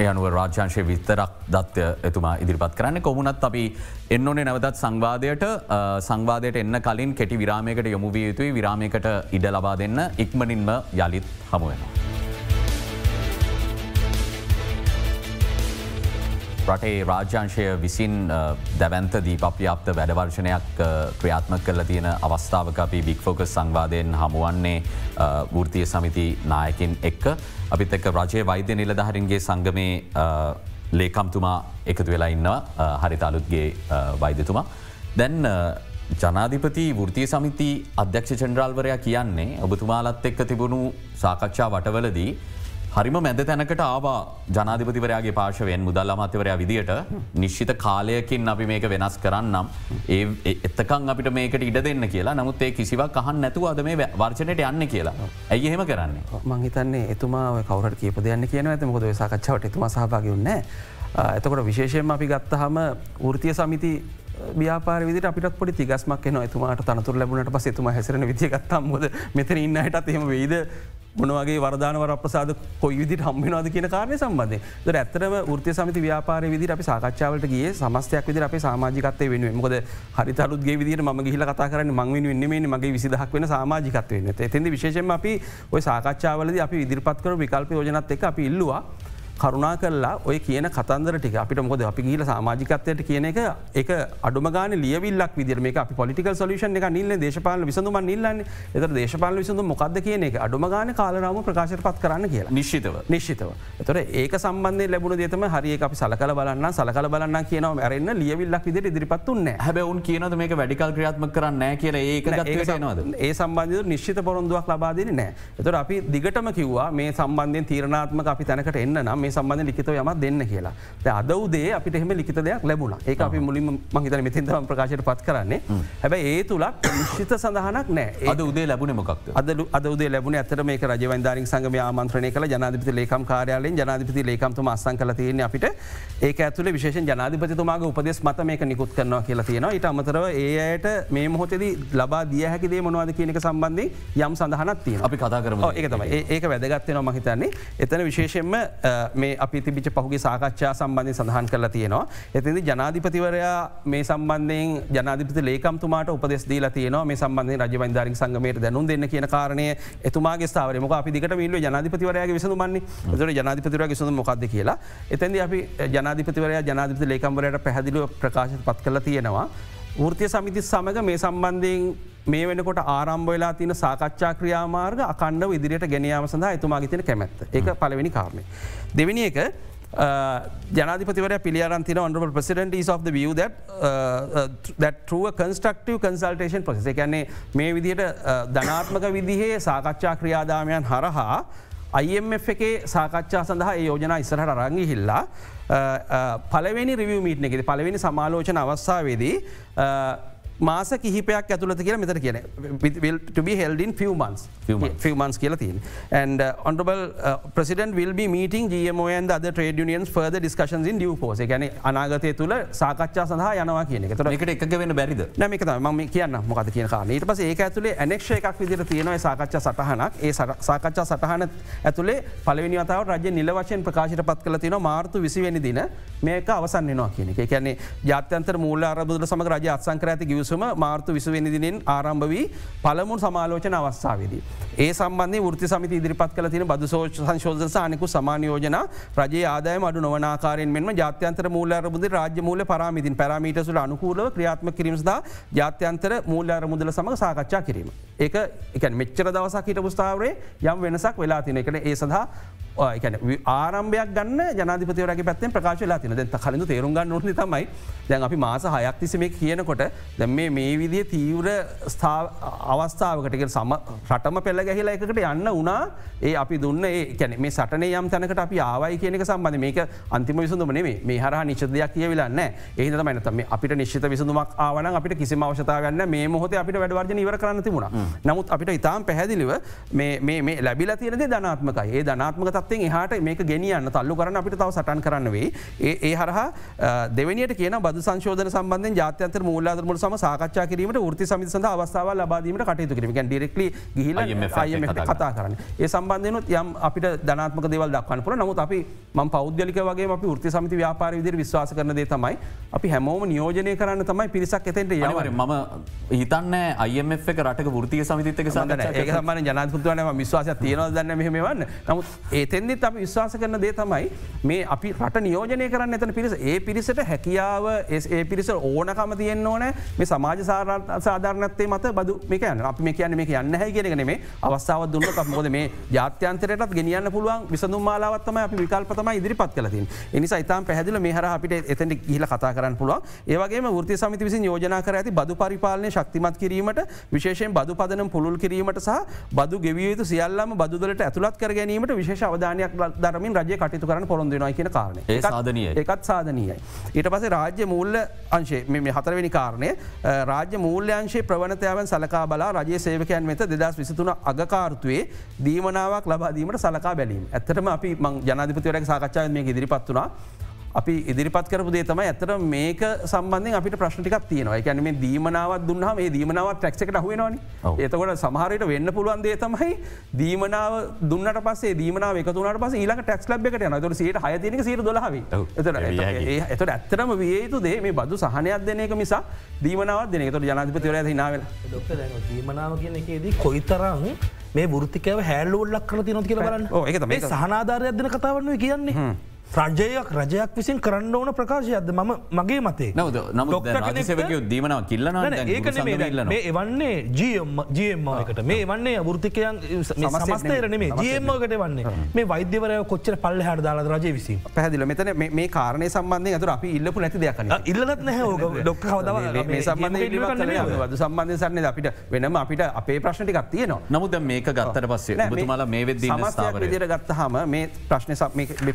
ඒ අනුව රාජ්‍යංශය විස්තරක් දත්ය එතුමා ඉදිරිපත් කරන්න කොමුණත් අපි එන්නօනේ නැවතත් සංවාදයට සංවාදයට එන්න කලින් කෙටි විරාමයකට යොමුවිය යුතුයි විරාමයකට ඉඩ ලබා දෙන්න ඉක්මනින්ම යළිත් හමුවෙනවා. රටේ රාජ්‍යංශය විසින් දැවන්ත දීපප්‍යාප්ත වැඩවර්ශනයක් ක්‍රියාත්ම කරල තියෙන අවස්ථාවක අපි බික්‍ෆෝකස් සංවාධයෙන් හමුවන්නේ වෘතිය සමිති නායකින් එක්ක අපිත් එක්ක රජය වෛද්‍ය නිලධහරින්ගේ සංගමේ ලේකම්තුමා එකතු වෙලා ඉන්නවා හරිතාලුත්ගේ වෛද්‍යතුමා. දැන් ජනාධිපති වෘතිය සමිති අධ්‍යක්ෂ චන්ද්‍රාල්වරයා කියන්නේ ඔබතුමාලත් එක්ක තිබුණු සාකච්ඡා වටවලදී හරිම මැද තැනකට ආවා ජනාධිපතිවරයාගේ පාශවයෙන් මුදල් අමාත්‍යවරයා විදිට නිශ්චිත කාලයකින් අපි මේක වෙනස් කරන්නම්. ඒ එත්තකං අපිට මේකට ඉඩ දෙන්න කියලා. නමුත් ඒ කිසිවක් කහන් නැතුව අද මේ වර්චනයට යන්න කියලා. ඇයි එහෙම කරන්නේ? මංහිතන්නේ එතුමා කවරට කියප දෙයන්න කියන ඇත මොකද සාකච්ඡාවට එතුම සහභාගයන්න එතකොට විශේෂයෙන් අපි ගත්තහම ෘතිය සමිති ්‍යාපාර විදි අපිට පොඩි තිගස්මක් න තුමාට තනතුර ලැබුණට පස එතුම හැසරන විදිගත්තම්මද මෙතන ඉන්නහටත් එහෙම වෙයිද? මොනවගේ වර්ධානවර අපසාද කොයි විදිට හම්බෙනවාද කියන කාරය සම්බන්ධය ද ඇත්තරම ෘත්‍ය සමති ව්‍යාපාර විදි අපි සාකච්ඡාවට ගේ සමස්තයක් විදි අප සමාජිකත්වය වෙනුව මොද හරිතරුත්ගේ විදිර ම ගහිල කතා කරන්න මං වෙන්නේ මගේ විසිදහක් වෙන සමාජිකත්වය වෙන එතිදි විශේෂම අපි ඔය සාකච්ඡාවලද අපි ඉදිරිපත් කර විකල්ප යෝජනත් එක අපි ඉල්ලවා. කරුණා කරලා ඔය කියන කතන්දර ටික. අපිට මොද අපි ගීල සමාජිකත්වයට කියන එක එක අඩුමගාන ලියවිල්ලක් විදිර මේ අපි පොලිකල් සොලූෂන් එක නිල්ල දේශපාල විසඳුම නිල්ලන්න. එත දේශපාල විසඳු මොකක්ද කියන එක අඩුමගාන කාලරාම ප්‍රකාශ පත් කරන්න කියලා. නිශ්ිතව නිශ්ිතව එතොර ඒක සම්බන්ධය ලැබුණ දෙතම හරිය අපි සලකල බලන්න සලකල බලන්න කියනව ඇරන්න ලියවිල්ලක් විදිර ඉදිරිපත්තුන්න හැබැවුන් කියනද මේක වැඩිකල් ක්‍රියාත්ම කරන්න කිය ඒක ඒ සම්බන්ධ නිශ්ිත පොරොන්දුවක් ලබාදන නෑ එතොර අපි දිගටම කිව්වා මේ සම්බන්ධයෙන් තීරණාත්මක අපි තැනකට එන්න නම් මේ සම්බන්ධ ලිතව යම දෙන්න කියලා. අද උදේ අපිට එහෙම ලිත දෙයක් ලැබුණ. ඒ අපි මුලින් මහිතන මෙතින්තම ප්‍රකාශයට පත් කරන්නේ. හැබැයි ඒ තුළක් නිශ්ිත සඳහනක් නෑ. අද උදේ ලැබුණ මොක්ද අද අද උදේ ලැබුණ ඇතර මේ රජවන්ධාරින් සංගම ආමන්ත්‍රණය කළ. ජනාධිපති ලේකම් කාරයාලෙන් ජනාධිපති ලේකම්තුම අස්සං කල තියෙන අපිට. ඒ ඇතුල විශේෂ ජනාධිපතිතුමාගේ උපදෙස් මත මේක නිකුත් කරනවා කියලා තියෙනවා. ඉට අමතරව ඒ අයට මේ මොහොතද ලබා දිය හැකිදේ මොනවාද කියනක සම්බන්ධය යම් සඳහනත් තියෙන අපි කතා කරම. ඒක තමයි. ඒක වැදගත්වෙන මහිතන්නේ එතන විශේෂෙන්ම මේ අපි තිබිච පහුගේ සාකච්ඡා සම්බන්ධය සඳහන් කරලා තියෙනවා. එතිදි ජනාධිපතිවරයා මේ සම්බන්ධයෙන් ජනාධිපති ලේකම්තුමාට උපදෙස් දීලා තියෙනවා මේ සම්බන්ධය රජවන්ධාරින් සංගමයට දැනුම් දෙන්න කියන කාරණය එතුමාගේ ස්ථාවර මොක අපි දිකට මිල්ල ජනාධිපතිවරයාගේ විසඳුමන්නේ එතට ජනාධිපතිවර විසඳු මොකක්ද කියලා. එතැදි අපි ජනාධිපතිවරයා ජනාධිපති ලේකම්වරයට පැහදිලිව ප්‍රකාශ පත් කළ තියෙනවා. ෘතිය සමිති සමඟ මේ සම්බන්ධයෙන් මේ වෙනකොට ආරම්භ වෙලා තින සාකච්ඡා ක්‍රියාමාර්ග අකණ්ඩව ඉදිරියට ගැනයාම සඳහා එතුමාගතන කැමැත්ත. එක පලවෙනි කාරණය. දෙවිනි එක ජනාධපතිවර පිළියරන්තින ඔන්ඩබල් ප්‍රසිඩට of the view that, uh, that a constructive consultation process. එකන්නේ මේ විදියට ධනාත්මක විදිහේ සාකච්ඡා ක්‍රියාදාමයන් හරහා IMF එකේ සාකච්ඡා සඳහා යෝජනා ඉස්සරහට රංගි හිල්ලා පලවෙනි රිවිය මීට්න එකෙද පලවෙනි සමාලෝචන අවස්සාවේදී මාස කිහිපයක් ඇතුලත කියල මෙතර කියන months. Few months. කියල තින් and uh, honorable uh, president will be meeting GMO and the other trade unions further discussions in due course. ගැන අනාගතය තුළ සාකච්ඡා සඳහා යනවා කියන එක. තොර එකට එක වෙන බැරිද? නැමික ම කියන්න මොකද කියන කාන ඊට පස ඒක ඇතුලේ ඇනෙක්ෂ එකක් විදිර තියෙනවා සාකච්ඡා සටහනක්. ඒ සාකච්ඡා සටහන ඇතුලේ පලවෙනි අතාව රජ නිල වශයෙන් ප්‍රකාශයට පත් කල තින මාර්තු විසිවැනි දින මේක අවසන්නවා කියන එක. කියන්නේ ජාත්‍යන්තර මූල අරබුදල සම රජ අත්සංකර ඇති ගියස සැලසුම මාර්තු විසුවෙනි දිනෙන් ආරම්භ වී පළමුන් සමාලෝචන අවස්ථාවේදී. ඒ සම්බන්ධ ෘති සමති ඉදිරිපත් කල තින බදු සෝෂ සංශෝධ සානකු සමානයෝජන රජයේ ආදායම අඩු නොවනාකාරයෙන් මෙම ජාත්‍යන්තර මූල අරමුද රාජ්‍ය මූල පරාමිතින් පැරමිටසුල අනුකූලව ක්‍රියාත්ම කිරීමස්දා ජාත්‍යන්තර මූල්‍ය අරමුදල සමඟ සාකච්ඡා කිරීම. ඒක එක මෙච්චර දවසක් හිට පුස්ථාවරේ යම් වෙනසක් වෙලා තින එකට ඒ සඳහා ආරම්භයක් ගන්න ජනාධිපතිවරගේ පැත්තෙන් ප්‍රකාශ ලා තින දැත කලින්ඳ තේරුම් ගන්න නොති තමයි. දැන් අපි මාස හයක් තිසම කියනකොට දැ මේ විදිිය තීවර අවස්ථාවකට සම රටම පෙල්ල ගැහිලා එකට යන්න වනා ඒ අපි දුන්න ඒැන මේ සටන යම් තැනකට අපි ආවයි කියනක සම්බඳ මේක අන්තිම විසඳම නේ මේ හර නිශ්දයක් කියවෙලන්න ඒ මනතම අපිට නිශ්ිත විසඳුමක් ආවන අපිට කිසි අවශතාවන්න මේ මොහොත අපිට වැඩවර්ජන ඉවර කරන්න තිබුණ. නමුත් අපිට ඉතාම් පැහැදිලිව මේ ලැබිල තියනද ධනාත්මකයි. ඒ ධනාත්මක තත්වෙන් එහට මේක ගෙනියන්න තල්ලු කරන අපිට තව සටන් කරන්න වේ ඒ හරහා දෙවනියට කියන බද සංශෝධන සම්බන්ධ ජාත්‍යන්ත මූලාදරමුල සම සාකච්ඡා කිරීමට ෘති සමි සඳ අවස්ථාව ලබාදීමට කටයුතු කිරීම. ඩිරෙක්ලි ගහිල කතා කරන්න. ඒ සම්බන්ධයනුත් යම් අපිට ධනාත්මක දේවල් දක්වන්න පුර නමුත් අපි ම පෞද්ගලික වගේ අපි ෘති සමති ව්‍යාපාර විදිර විශවාස කරන දේ තමයි අපි හැමෝම නියෝජනය කරන්න තමයි පිරිසක් එතෙන්ට යවර ම හිතන්න අයම එක රටක ෘතිය සමිතක සඳ ඒ සම්බන ජනතුත්වන විශවාස තියෙනව දන්න මෙහමවන්න නමුත් ඒතෙන්දෙත් අපි විශ්වාස කරන දේ තමයි මේ අපි රට නියෝජනය කරන්න එතන පිරිස. ඒ පිරිසට හැකියාව ඒ පිරිස ඕනකම තියෙන් ඕන. මේ සමාජ සාධාරනත්තේ මත බදු මේක යන්න. අපි මේ කියන්න මේ යන්න හැ කියෙන මේ අවස්ථාව දුන්න මොද මේ ජාත්‍යන්තරයටත් ගෙනියන්න පුළුවන් විසඳු මාලාවත්තම අපි විකල්පතම ඉදිරිපත් කලතින් එනිසා ඉතාම් පැහදිල මේ හර අපිට එතැට කියල කතා කරන්න පුළුව ඒවගේ ෘති සමිති විසි යෝජන කර ඇති බදු පරිපාලනය ශක්තිමත් කිරීමට විශේෂයෙන් බදු පදනම් පුළුල් කිරීමට සහ බදු ගෙවියයුතු සියල්ලම බදුදලට ඇතුළත් කර ගැනීමට විශේෂ අවධානයක් දරමින් රජය කටයුතු කරන පොරොන්දනවා කියන කාරණය. සාධනය එකත් සාධනීයයි. ඊට පස රාජ්‍ය මූල්ල අංශේ මේ හතරවෙනි කාරණය රාජ්‍ය මූල්‍යංශේ ප්‍රවණතයාවන් සලකා බලා රජය සේවකයන් වෙත දෙදස් විසිතුන අගකාර්තුවේ දීමනාවක් ලබාදීමට සලකා බැලීම. ඇත්තටම අපි මං ජනාධිපතිවරක් සාකච්ඡාව මේ ඉදිරිපත් වනා අපි ඉදිරිපත් කරපු දේ තමයි ඇතර මේක සම්බන්ධෙන් අපිට ප්‍රශ්ටිකක් තියෙනවා. එකැන මේ දීමනාවත් දුන්හම මේ දීමනාවත් ටැක්කට හුවෙනවානි ඒතකොට සමහරයට වෙන්න පුළුවන් දේ තමයි දීමනාව දුන්නට පසේ දීමනාව එකතුනට පස ඊලක ටක්ස් ලබ් එකට යන තොට සට හයතිනක සීර දොලහව එතට ඇත්තරම වේතු දේ මේ බදු සහනයක් දෙන එක මිසා දීමනාවත් දෙන තොට ජනාධිපතිවර හිනාවල දීමනාව කියන එකේදී කොයිතරං මේ ෘතිකව හැල්ලුල්ලක් කර තිනොත් කියල බලන්න. ඒ සහනාධාරයක් දෙන කතාවන්න කියන්නේ. රජයක් රජයක් විසින් කරන්න ඕන ප්‍රකාශයක්ද? ම මගේ මතේ. නවද නම සෙවක දීමනාව කිල්ලන ඒක මේ එවන්නේ ජම් ජම්මකට මේ වන්නේ අවෘතිකයන් සමස්තේරන මේ ජම්මකට වන්නේ මේ වෛද්‍යවරය කොච්චර පල්ල හට දාලා රජය විසි පැදිල මෙතන මේ කාරණය සම්බන්ධය ඇතුර අපි ඉල්ලපු නැති දෙයක්න ඉල්ලත් නැහැ ඩොක් හවදව මේ සම්බන්ධ සම්බන්ධය සරන්නේ අපිට වෙනම අපිට අපේ ප්‍රශ්ටිකක් තියනවා. නමුද මේක ගත්තර පස්සේ බුතුමලා මේ වෙද විදිර ගත්තහම මේ ප්‍රශ්න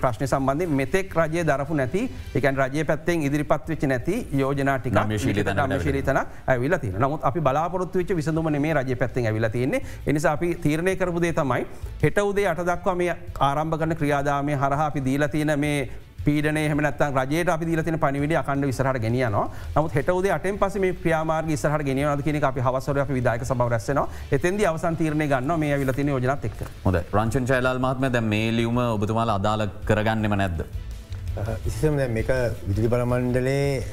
ප්‍රශ්න සම්බන්ධ මෙතෙක් රජය දරපු නැති එකන් රජය පැත්තෙන් ඉදිරිපත් වෙච්ච නැති යෝජනාටික ශීලිතන ඇවිල තින නමුත් අපි බලාපොරත්තු වෙච විසඳුම මේ රජය පැත්තෙන් ඇවිල තියන්නේ. එනිසා අපි තීරණය කරපුදේ තමයි හෙට උදේ අට දක්වා මේ ආරම්භ කරන ක්‍රියාදාමය හරහා අපි දීල තියෙන මේ පීඩන හමනත් රජයට අපි දීලතින පනිවිඩ අකණ්ඩ විසරහට ගෙනියනවා නමුත් හෙටවද අටෙන් පස මේ ක්‍රියාමාර්ග ඉස්සරහට ගෙනියනද කියන අපි හවසර අපි විදායක සබව රැස්සෙනවා එතන්ද අවසන් තීරණය ගන්න මේ විලතින යෝජනත් එක් හොද රංචන් චයලාල් මහත්ම දැ මේ ලියුම ඔබතුමාල අදාල කරගන්නෙම නැද්ද. ඉසිසම මේක විදුලි බලමණ්ඩලේ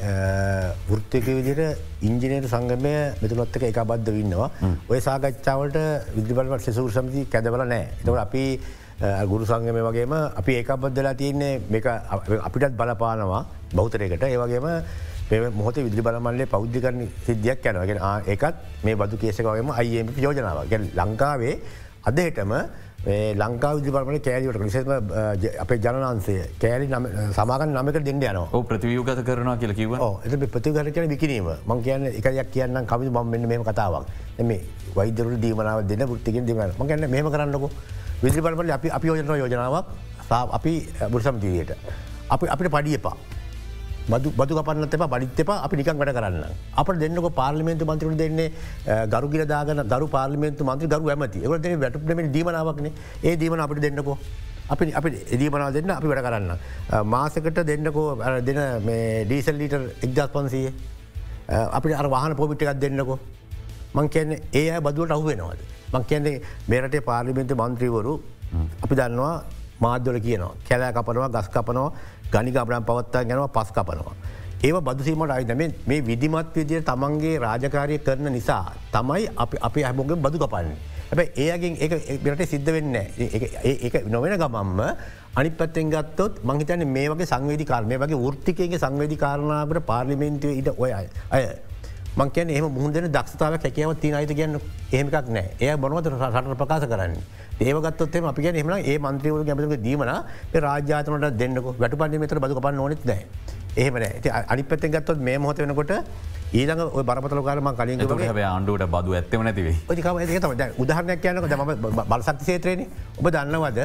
වෘත්තික විදිට ඉංජිනයට සංගමය මෙතුනොත්තක එක බද්ධ වන්නවා ඔය සාකච්ඡාවට විදි බලට සෙසූර සමති කැදවල නෑ එතවට අපි ගුරු සංගම වගේම අපි ඒක බද්ධලා තියන්නේ අපිටත් බලපානවා බෞතරයකට ඒවගේම මොහොත විදි බලමල්ලේ පෞද්ධිකරන සිද්ධියක් යනගෙන ඒකත් මේ බදු කේසකවගේම අයිම යෝජනාව ගැ ලංකාවේ අදහෙටම ලංකා විදිපරමණ කෑලිවට නිසේම අපේ ජනන්සේ කෑලි සමාගන් නමක දෙන්න යන ප්‍රතිවියගත කරන කියල කිව එ ප්‍රතිගර කියන විකිනීම මං කියන්න එකයක් කියන්න කවි ම මෙන්න මෙම කතාවක්. එම වෛදරු දීමනාව දෙන්න පුෘතිකින් දීම මගන්න මෙම කරන්නකෝ විදිරිපරමට අපි අපි යෝජන යෝජනාවක් අපි බුරසම්තිීයට අපි අපිට පඩිය එපා බදු කපන්නත එප බඩිත් එප අපි නිකන් වැඩ කරන්න. අප දෙන්නක පාර්ලිමේන්තු මන්ත්‍රරු දෙන්නේ ගරුගිල දාගන දරු පාර්ලිමේන්තු මන්ත්‍ර ගරු ඇමති ඒවට දෙන වැටුපම දීමනාවක්න ඒ දීමන අපිට දෙන්නකෝ. අපි අපි එදීමනාව දෙන්න අපි වැඩ කරන්න. මාසකට දෙන්නකෝ දෙන ඩීසල් ලීටර් එක්දස් පන්සයේ අපි අර වාහන පොමිට්ටකක් දෙන්නකෝ. මං කියන්නේ ඒ අය බදුවට අහුවෙනවාද. මං කියන්නේ මේරටේ පාර්ලිමෙන්තු මන්ත්‍රීවරු අපි දන්නවා මාධ්‍යල කියනවා කැලෑ කපනවා ගස් කපනවා ගනික අපරම් පවත්තා ගැනව පස් කපනවා. ඒව බදුසීමට අයිදම මේ විදිමත් විදිය තමන්ගේ රාජකාරය කරන නිසා තමයි අපි හැමෝගෙන් බදු කපන්නේ. හැබ ඒයගෙන් බිරට සිද්ධ වෙන්න ඒ නොවෙන ගමම්ම අනි පත්තෙන් ගත්තොත් මහිතන මේ වගේ සංවේදි කාරණය වගේ ෘත්තිකගේ සංවේදි කාරණාවට පාර්ලිමෙන්න්තුව ඉට ඔය අය මංකයන එහම මුහදන දක්ෂතාව කැකව තින අයිත කියන්න ඒමකක් නෑ. ඒ බොනවත රට ප්‍රකාශ කරන්න. ඒවගත්තොත්තේ අපි කිය එහම ඒ මන්ත්‍රීවල ගැමක දීමන රාජාතනට දෙන්නක. වැට පන්ිමතර බදු පන්න නොනෙත් නෑ. එහෙමන අනි පත්තෙන් ගත්තොත් මේ මොහොත වෙනකොට ඊළඟ බරපතල කාරම කලින් ආණ්ඩුවට බදු ඇත්තම නැතිවේ උදාහරණයක් කියන්නක. දම බලසක්ති සේත්‍රයන ඔබ දන්නවද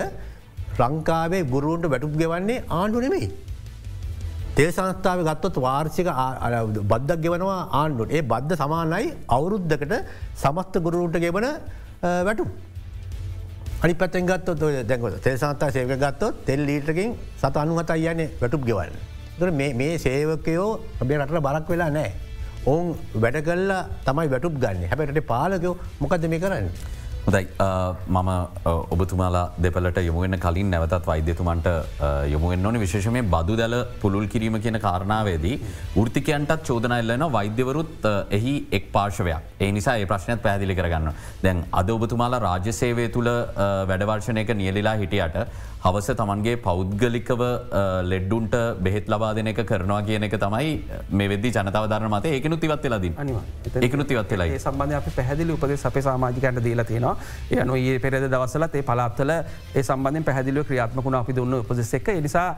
ලංකාවේ බුරුවන්ට වැටුප් ගෙවන්නේ ආණ්ඩු නෙමෙයි. තේ සංස්ථාව ගත්තොත් වාර්ෂික බද්ධක් ගෙවනවා ආණ්ඩුට ඒ බද්ධ සමානයි අවුරුද්ධකට සමස්ත ගුරුන්ට ගෙවන වැටු. අනි පත්තෙන් ගත්තොත් දැකො තේ සංස්ථා සේක ගත්තොත් තෙල් ලීටකින් සත අනුහත අයන්නේ වැටුප් ගෙවන්න. දර මේ සේවකයෝ ඔබේ රට බරක් වෙලා නෑ. ඔවුන් වැඩ කල්ලා තමයි වැටුප් ගන්න හැබැට පාලකයෝ මොකද මේ කරන්න. හොදයි මම ඔබතුමාලා දෙපලට යොමුවෙන්න කලින් නැවතත් වෛද්‍යතුමන්ට යොමුුවෙන් ඕන. විශේෂමය බදු දැල පුළුල් කිරීම කියන කාරණාවේදී ෘතිකයන්ටත් චෝදනයිල්ලන වෛද්‍යවරුත් එහි එක් පාර්ශවයක්. ඒ නිසා ඒ ප්‍රශ්නයක් පැදිලි කරගන්න. දැන් අද ඔබතුමාලා රාජ්‍යසේවය තුළ වැඩවර්ශනයක නියලිලා හිටියට හවස තමන්ගේ පෞද්ගලිකව ලෙඩ්ඩුන්ට බෙහෙත් ලබා දෙන එක කරනවා කියන එක තමයි මේ වෙදදි ජනතාවධරන මත ඒකනුත් ඉවත් වෙලදී ඒකනුත් ඉවත් වෙලා සම්බන්ධ අප පැහදිලි උපද සපේ සාමාජිකන්ට දීලා තියෙනවා. යනු ඒ පෙරද දවසලත් ඒ පලාත්තල ඒ සම්බන්ධෙන් පැහදිලිව ක්‍රියාත්මකුණ අපි දුන්න උපදෙස් එක. නිසා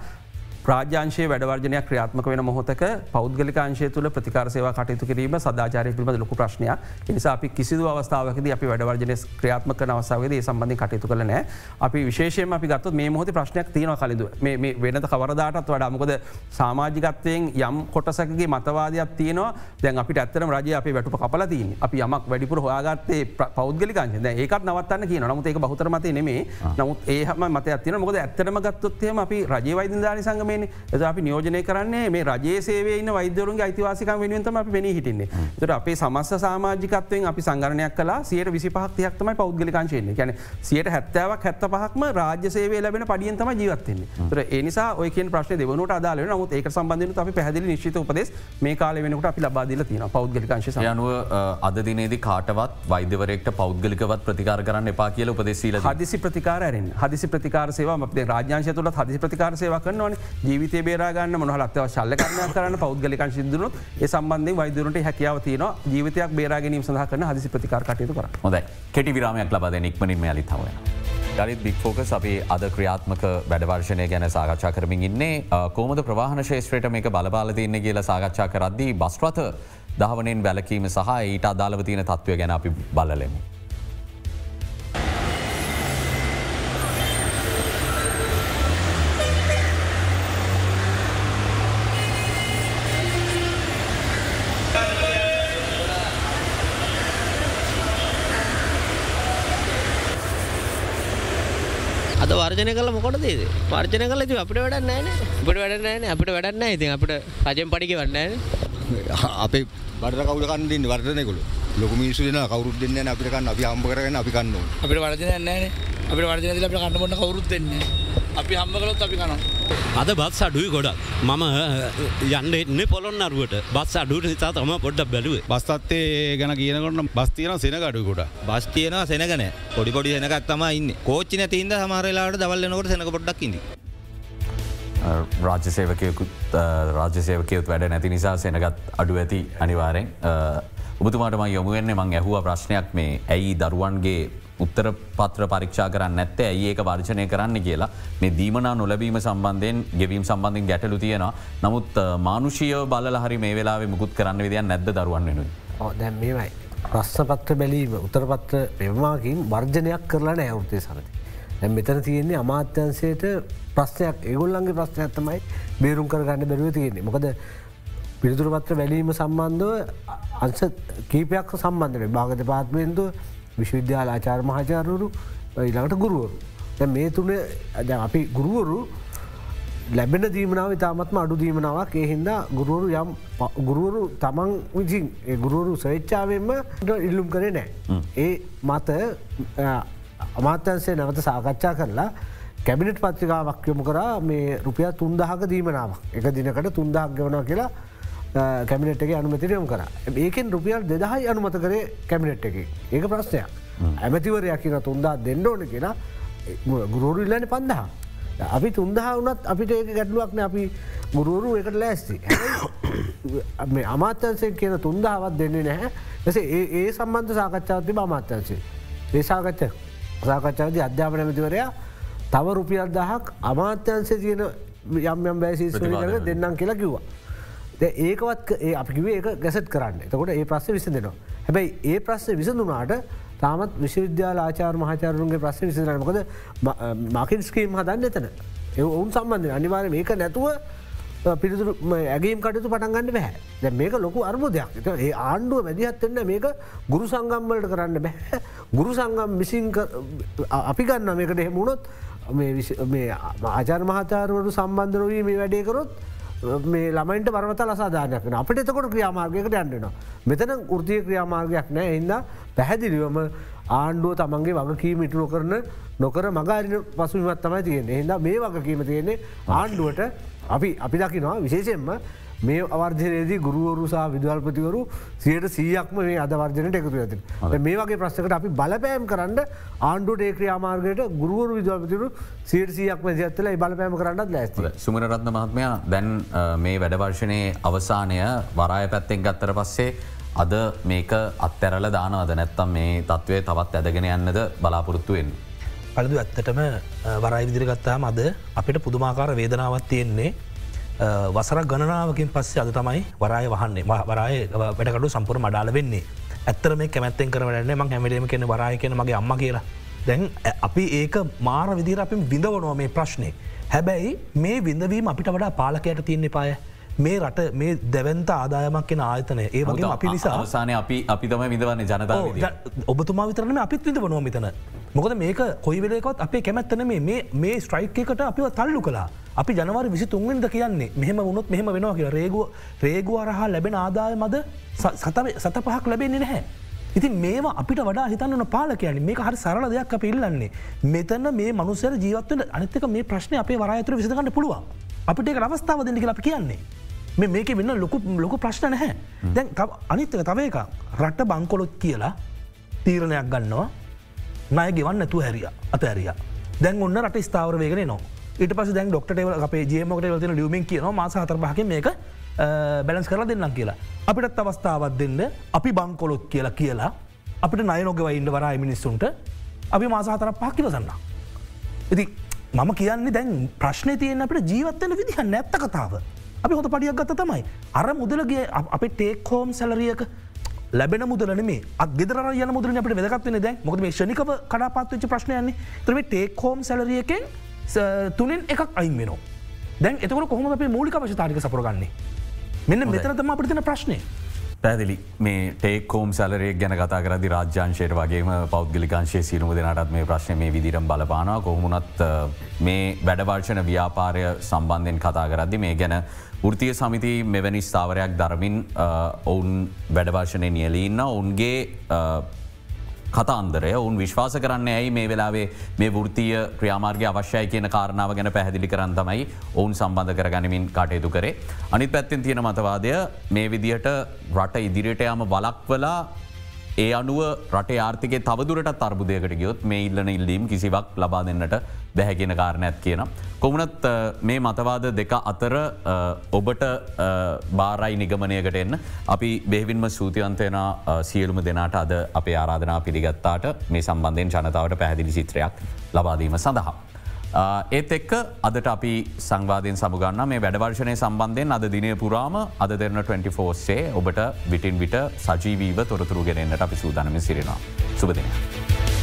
ප්‍රාජ්‍යංශය වැඩවර්ජනයක් ක්‍රියාත්මක වෙන මොහොතක පෞද්ගලිකාංශය තුළ ප්‍රතිකාරසේවා කටයුතු කිරීම සදාචාරය පිළිබඳ ලොකු ප්‍රශ්නයක්. නිසා අපි කිසිදු අවස්ථාවකද අපි වැඩවර්ජනය ක්‍රියාත්මක අවසාවද සම්බන්ධ කටයුතු කළ නෑ අපි විශේෂයම අපි ගත්තු මේ මොහොත ප්‍රශ්නයක් තියෙන කලද මේ වෙනත කවරදාටත් වඩා. මොකද සාමාජිකත්වයෙන් යම් කොටසකගේ මතවාදයක් තියනවා. දැන් අපිට ඇත්තරම රජය අපි වැටු කපල තින් අපි යමක් වැඩිපුර හොයාගත්තේ පෞද්ගලිකාංශ ඒකත් නවත්තන්න කියන නමුත් ඒක බහතර මත නෙමේ නමුත් ඒහම මත ඇතින මොකද ඇත්තරම ගත්තොත්යම අපි රජවයිදදානි සංගමේ එද අපි නියෝජනය කරන්නේ මේ රජේ සේවන වෛද්‍යවරුන්ගේ අයිතිවාසික වෙනුවන්තම අපි පෙනී හිටින්නේ. තට අපේ සමස්ස සාමාජිකත්වයෙන් අපි සංගරණයක් කලා සියට විසි පහක්තියක්තම පෞද්ගලිකාංශයන්නේ ගැන සියට හැත්තාවක් හැත්ත පහක්ම රාජ්‍ය සේවේ ලැබෙන පඩියන්තම ජීවත්වන්නේ තර ඒනිසා ඔයක ප්‍රශ්න දෙවනට අදාල නමුත් ඒක සම්බන්ධන අපි පැහදිලි නිශ්ිත උපදෙස් මේ කාල වෙනකට අපි ලබාදිල තින පෞද්ගලිකාංශ යනුව අද දිනේද කාටවත් වෛද්‍යවරෙක්ට පෞද්ගලිකවත් ප්‍රතිකාර කරන්න එපා කියල උපදෙසීල හදිසි ප්‍රතිකාරෙන් හදිසි ප්‍රතිකාර සේවා රාජ්‍යංශ තුළ හදිසි ප්‍රතිකාර සේවා කරනවන ජීවිතය බේරගන්න මොහල අත්ව ශල්ල කරන කරන්න පෞද්ගලිකන් සිදුනුත් ඒ සම්බන්ධය වෛදරට හැකියාව තියන ජීවිතයක් බේරාගැනීම සඳහ කරන හදිසි ප්‍රතිකාර කටයුතු කර හොද කෙටි විරාමයක් ලබද නික්මනින් අලිතාවන. දරිත් බික්‍ෆෝකස් අපි අද ක්‍රියාත්මක වැඩවර්ශනය ගැන සාකච්ඡා කරමින් ඉන්නේ කෝමද ප්‍රවාහන ශේත්‍රයට මේක බලපාලතියන්න කියලා සාකච්ඡා කරද්දී බස්්‍රත දහවනෙන් වැලකීම සහ ඊට අදාළව තියෙන තත්ත්වය ගැන අපි බලලෙමු. අද වර්ජනය කල මොකොට දේද වර්ජන කල ති අපිට වැඩ නෑන අපට වැඩ නෑන අපිට වැඩන්න ඉති අපට රජෙන් පඩික වන්නෑ අපේ බඩ කවුලකන්න දින්න? වර්ධනයකුළු ලොක මිනිසු දෙන කවරුත් දෙන්න අපිකන්න අපි හම්බ කරන්න අපි කන්න අපිට වර්ජන නෑන අපිට වර්ජන අපට කන්නබොන්න කවරුත් දෙන්නේ අපි හම්බ කලොත් අපි කනවා අද බස් අඩුයි ගොඩක්. මම යන්න එන්න පොළොන් අරුවට බස් අඩුට නිසා තම පොඩ්ඩක් බැලුව. බස්තත්තේ ගැන කියනකොට බස්තියන සෙනගඩුකොට බස් තියන සෙනගන පොඩි පොඩි සෙනකක් තම ඉන්න. කෝච්චි නැතින්ද හමරලාට දවල්ලනකොට සෙනක පොඩ්ඩක් ඉන්න. රාජ්‍යසේවකයකුත් රාජ්‍යසේවකයුත් වැඩ නැති නිසා සෙනගත් අඩු ඇති අනිවාරෙන් ඔබතුමාටම යොමුවෙන්නේ මං ඇහුව ප්‍රශ්නයක් මේ ඇයි දරුවන්ගේ උත්තර පත්‍ර පරික්ෂා කරන්න නැත්තේ ඇයි ඒක වර්ජනය කරන්න කියලා මේ දීමනා නොලබීම සම්බන්ධයෙන් ගෙවීම් සම්බන්ධින් ගැටලු තියෙනවා නමුත් මානුෂීය බල හරි මේ වෙලාවේ මුකුත් කරන්න විදියන් නැද්ද දරුවන් වෙනුයි. දැම් මේමයි. ප්‍රශ්නපත්‍ර බැලීම උත්තරපත්‍ර පෙමවාකින් වර්ජනයක් කරලා නෑවෘත්තය සරති. දැ මෙතන තියෙන්නේ අමාත්‍යන්සයට ප්‍රශ්නයක් ඒගොල්ලන්ගේ ප්‍රශ්නයක් තමයි බේරුම් කරගන්න බැරුව තියෙන්නේ මොකද පිළිතුරපත්‍ර වැලීම සම්බන්ධව අංස කීපයක් සම්බන්ධන භාගත පාත්මයෙන්තුව විශ්වවිද්‍යාල ආචාර මහාචාරවරු ඉළඟට ගුරුවරු. මේ තුන අපි ගුරුවරු ලැබෙන දීමනාව තාමත්ම අඩු දීමනාවක් ඒහින්ද ගුරුවරු යම් ගුරුවරු තමන් විසින් ගුරුවරු ස්වේච්චාවෙන්ම ඉල්ලුම් කරේ නෑ. ඒ මත අමාත්‍යන්සේ නැවත සාකච්ඡා කරලා කැබිනට් පත්‍රිකාවක් යොමු කරා මේ රුපිය තුන්දහක දීමනාවක් එක දිනකට තුන්දහක් ගෙවන කියලා කැමිනට් එක අනුමතිරයම් කර. ඒකෙන් රුපියල් දෙදහයි අනුමත කරේ කැමිනට් එක. ඒක ප්‍රශ්නයක්. ඇමතිවරයක් කියන තුන්දා දෙන්න ඕන කියලා ගුරුවරු ඉල්ලන පන්දහා අපි තුන්දහා වනත් අපිට ඒක ගැටලුවක්න අපි ගුරුවරු එකට ලෑස්ති. මේ අමාත්‍යන්සේ කියන තුන්දාවත් දෙන්නේ නැහැ. එසේ ඒ සම්බන්ධ සාකච්ඡාවති අමාත්‍යන්සේ ඒ සාකච්ඡ සාකච්ඡාවද අධ්‍යාපන ඇමතිවරයා තව රුපියල් දහක් අමාත්‍යන්සේ තියෙන යම් යම් බෑසිස් කර දෙන්නම් කියලා කිව්වා. ඒකවත් ඒ අපිකිවේ ඒක ගැසට් කරන්න. එතකොට ඒ ප්‍රශ්ය විසි දෙනවා. හැබැයි ඒ ප්‍රශ්ය විසඳුනාට තාමත් විශ්වවිද්‍යාල ආචාර මහචාරුන්ගේ ප්‍රශ්න විසිරනමකද මකින් ස්කීම් හදන්න එතන. ඒ ඔවුන් සම්බන්ධය අනිවාර මේක නැතුව පිරිතුරු ඇගේම් කටතු පටන්ගන්න බැහැ දැ මේක ලොකු අර්බෝධයක් ඒ ආණ්ඩුව මැදිහත්වෙන්න මේක ගුරු සංගම්වලට කරන්න බැහැ ගුරු සංගම් විසින් අපි ගන්න මේකට එහෙමුණොත් මේ ආචාර මහාචාරවරු සම්බන්ධරවී මේ වැඩේකරොත් මේ ළමයින්ට පරවත ලසාධානයක් වන අපට එතකොට ක්‍රියාමාර්ගයකට යන්නවා. මෙතන ෘතිය ක්‍රියාමාර්ගයක් නෑ එන්න පැහැදිලිවම ආණ්ඩුව තමන්ගේ වගකීම ඉටු නොකරන නොකර මගාරන පසුමත් තමයි තියෙන්නේ. හිද මේ වගකීම තියෙන්නේ ආණ්ඩුවට. අපි අපි දකිනවා විශේෂයෙන්ම මේ අවර්ජනයේදී ගුරුවරු සහ විදවල්පතිවරු සියට සීයක්ම මේ අදවර්ජනයට එකතු ඇති. මේ වගේ ප්‍රශ්කට අපි බලපෑම් කරන්න ආණ්ඩුට ඒ ක්‍රියාමාර්ගයට ගුරුවරු විදවල්පතිරු සියට සීයක් මැදිත්තල බලපෑම කරන්නත් ලැස්ත. සුමරරත්න මහත්මයා දැන් මේ වැඩවර්ශනයේ අවසානය වරාය පැත්තෙන් ගත්තර පස්සේ අද මේක අත්තරල දානවද නැත්තම් මේ තත්ත්වය තවත් ඇදගෙන යන්නද බලාපොරොත්තුවෙන්. පලදු ඇත්තටම වරයි විදිරගත්තාම අද අපිට පුදුමාකාර වේදනාවත් තියෙන්නේ වසර ගණනාවකින් පස්සේ අද තමයි වරාය වහන්නේ. වරාය වැඩකඩු සම්පුර මඩාල වෙන්නේ. ඇත්තර මේ කැමැත්තෙන් කරවන්න ම හැමලේම කෙන වරාය කෙන මගේ අම්ම කියලා. දැන් අපි ඒක මාර විදිර අපින් විඳවනවා මේ ප්‍රශ්නය හැබැයි මේ විඳවීම අපිට වඩා පාලකයට තියන්නේ පාය මේ රට මේ දැවන්ත ආදායමක් කෙන ආයතනය. ඒ වගේ අපි නිසා අවසානය අපි අපි තම විදවන්නේ ජනතාව ඔබතුමා විතරන අපිත් විඳ වනවා මෙතන මොකද මේක කොයි වෙලකොත් අපේ කැමැත්තන මේ මේ ස්ට්‍රයික් එකට අපිව තල්ලු කලා අපි ජනවර විසි තුන්වෙන්ද කියන්නේ? මෙහම වුණොත් මෙහම වෙනවා කිය රේගුව රේගුව රහා ලැබෙන ආදාය මද සත පහක් ලැබෙන්නේ නැහැ. ඉතින් මේවා අපිට වඩා හිතන්න පාලකයන මේ හරි සරල දෙයක් අප ඉල්ලන්නේ. මෙතන මේ මනුසර ජීවත්වන අනිතක මේ ප්‍රශ්න අපේ වරායතර විසිකන්න පුළුවන්. අපිට එක අවස්ථාව දෙන්නක අප කියන්නේ. මේක වෙන්න ලොකු ලොකු ප්‍රශ්න නැහැ. දැන් අනිත්තක තව එක රට්ට බංකොලොත් කියලා තීරණයක් ගන්නවා නය ගෙවන්න ඇතු හැරිය අත ඇරිය දැන් ඔන්න රට ස්ථාවර වේගෙන නවා ඉට පස දැන් ඩොක්ට අපේ ජේමකට වලතින ලියුමින් කියන මාස හතරපහක මේක බැලන්ස් කරලා දෙන්නම් කියලා. අපිටත් අවස්ථාවත් දෙන්න අපි බංකොලොත් කියලා කියලා අපිට නයනොගව ඉන්න වරයි මිනිස්සුන්ට අපි මාස හතර පහකිවසන්න. ඉති මම කියන්නේ දැන් ප්‍රශ්නය තියෙන් අපට ජීවත්වන විදිහ නැත්ත කතාව. අපි හොත පඩියක් ගත තමයි. අර මුදලගේ අප ටේක් හෝම් සැලරියක ලැබෙන මුදලන මේ අගෙදර යන මුදල අපට වැදගත්වන දැ මොකද මේ ෂනිකව කඩාපත්වච ප්‍රශ්නයන්නේ තරම ටේක් හෝම් සැලරියකෙන් තුනෙන් එකක් අයින් වෙන. දැන් එතකට කොහොම අපේ මූලික වශතාරික සපරගන්නේ. මෙන්න මෙතනතම අපිතින ප්‍රශ්නය. පැදිලි මේ ටේකෝම් සැලරේ ගැන කතා කරදි රාජ්‍යංශයට වගේම පෞද්ගලිකාංශය සිරුම දෙනටත් මේ ප්‍රශ්න මේ විදිරම් බලපානවා කොහොමුණත් මේ වැඩවර්ෂණ ව්‍යාපාරය සම්බන්ධයෙන් කතා කරද්දි මේ ගැන ෘතිය සමිති මෙවැනි ස්ථාවරයක් දරමින් ඔවුන් වැඩවර්ශනය නියලීන්න ඔවුන්ගේ කතාන්දරය ඔවුන් විශ්වාස කරන්න ඇයි මේ වෙලාවේ මේ වෘතිය ක්‍රියාමාර්ග අවශ්‍යය කියන කාරණාව ගැන පැහැදිලි කරන්න තමයි ඔවුන් සම්බන්ධ කර ගනිමින් කටයුතු කරේ. අනිත් පැත්තින් තියෙන මතවාදය මේ විදිහට රට ඉදිරියට යාම වලක්වලා ඒ අනුව රට ආර්ථික තවදුරට තර්බුදයකට ගියොත් මේ ඉල්ලන ඉල්ලීම් කිසිවක් ලබා දෙන්නට බැහැගෙන කාරණයක් කියන. කොමුණත් මේ මතවාද දෙක අතර ඔබට බාරයි නිගමනයකට එන්න අපි බෙහිවින්ම සූතියන්තයන සියලුම දෙනාට අද අපේ ආරාධනා පිළිගත්තාට මේ සම්බන්ධයෙන් ජනතාවට පැහැදිලි චිත්‍රයක් ලබාදීම සඳහා. ඒත් එක්ක අදට අපි සංවාධයෙන් සමුගන්න මේ වැඩවර්ශනය සම්බන්ධයෙන් අද දිනය පුරාම අද දෙරන 24සේ ඔබට විටින් විට සජීවීව තොරතුරු ගෙනෙන්න්නට අපි සූදානම සිරෙනවා. සුබදිනය.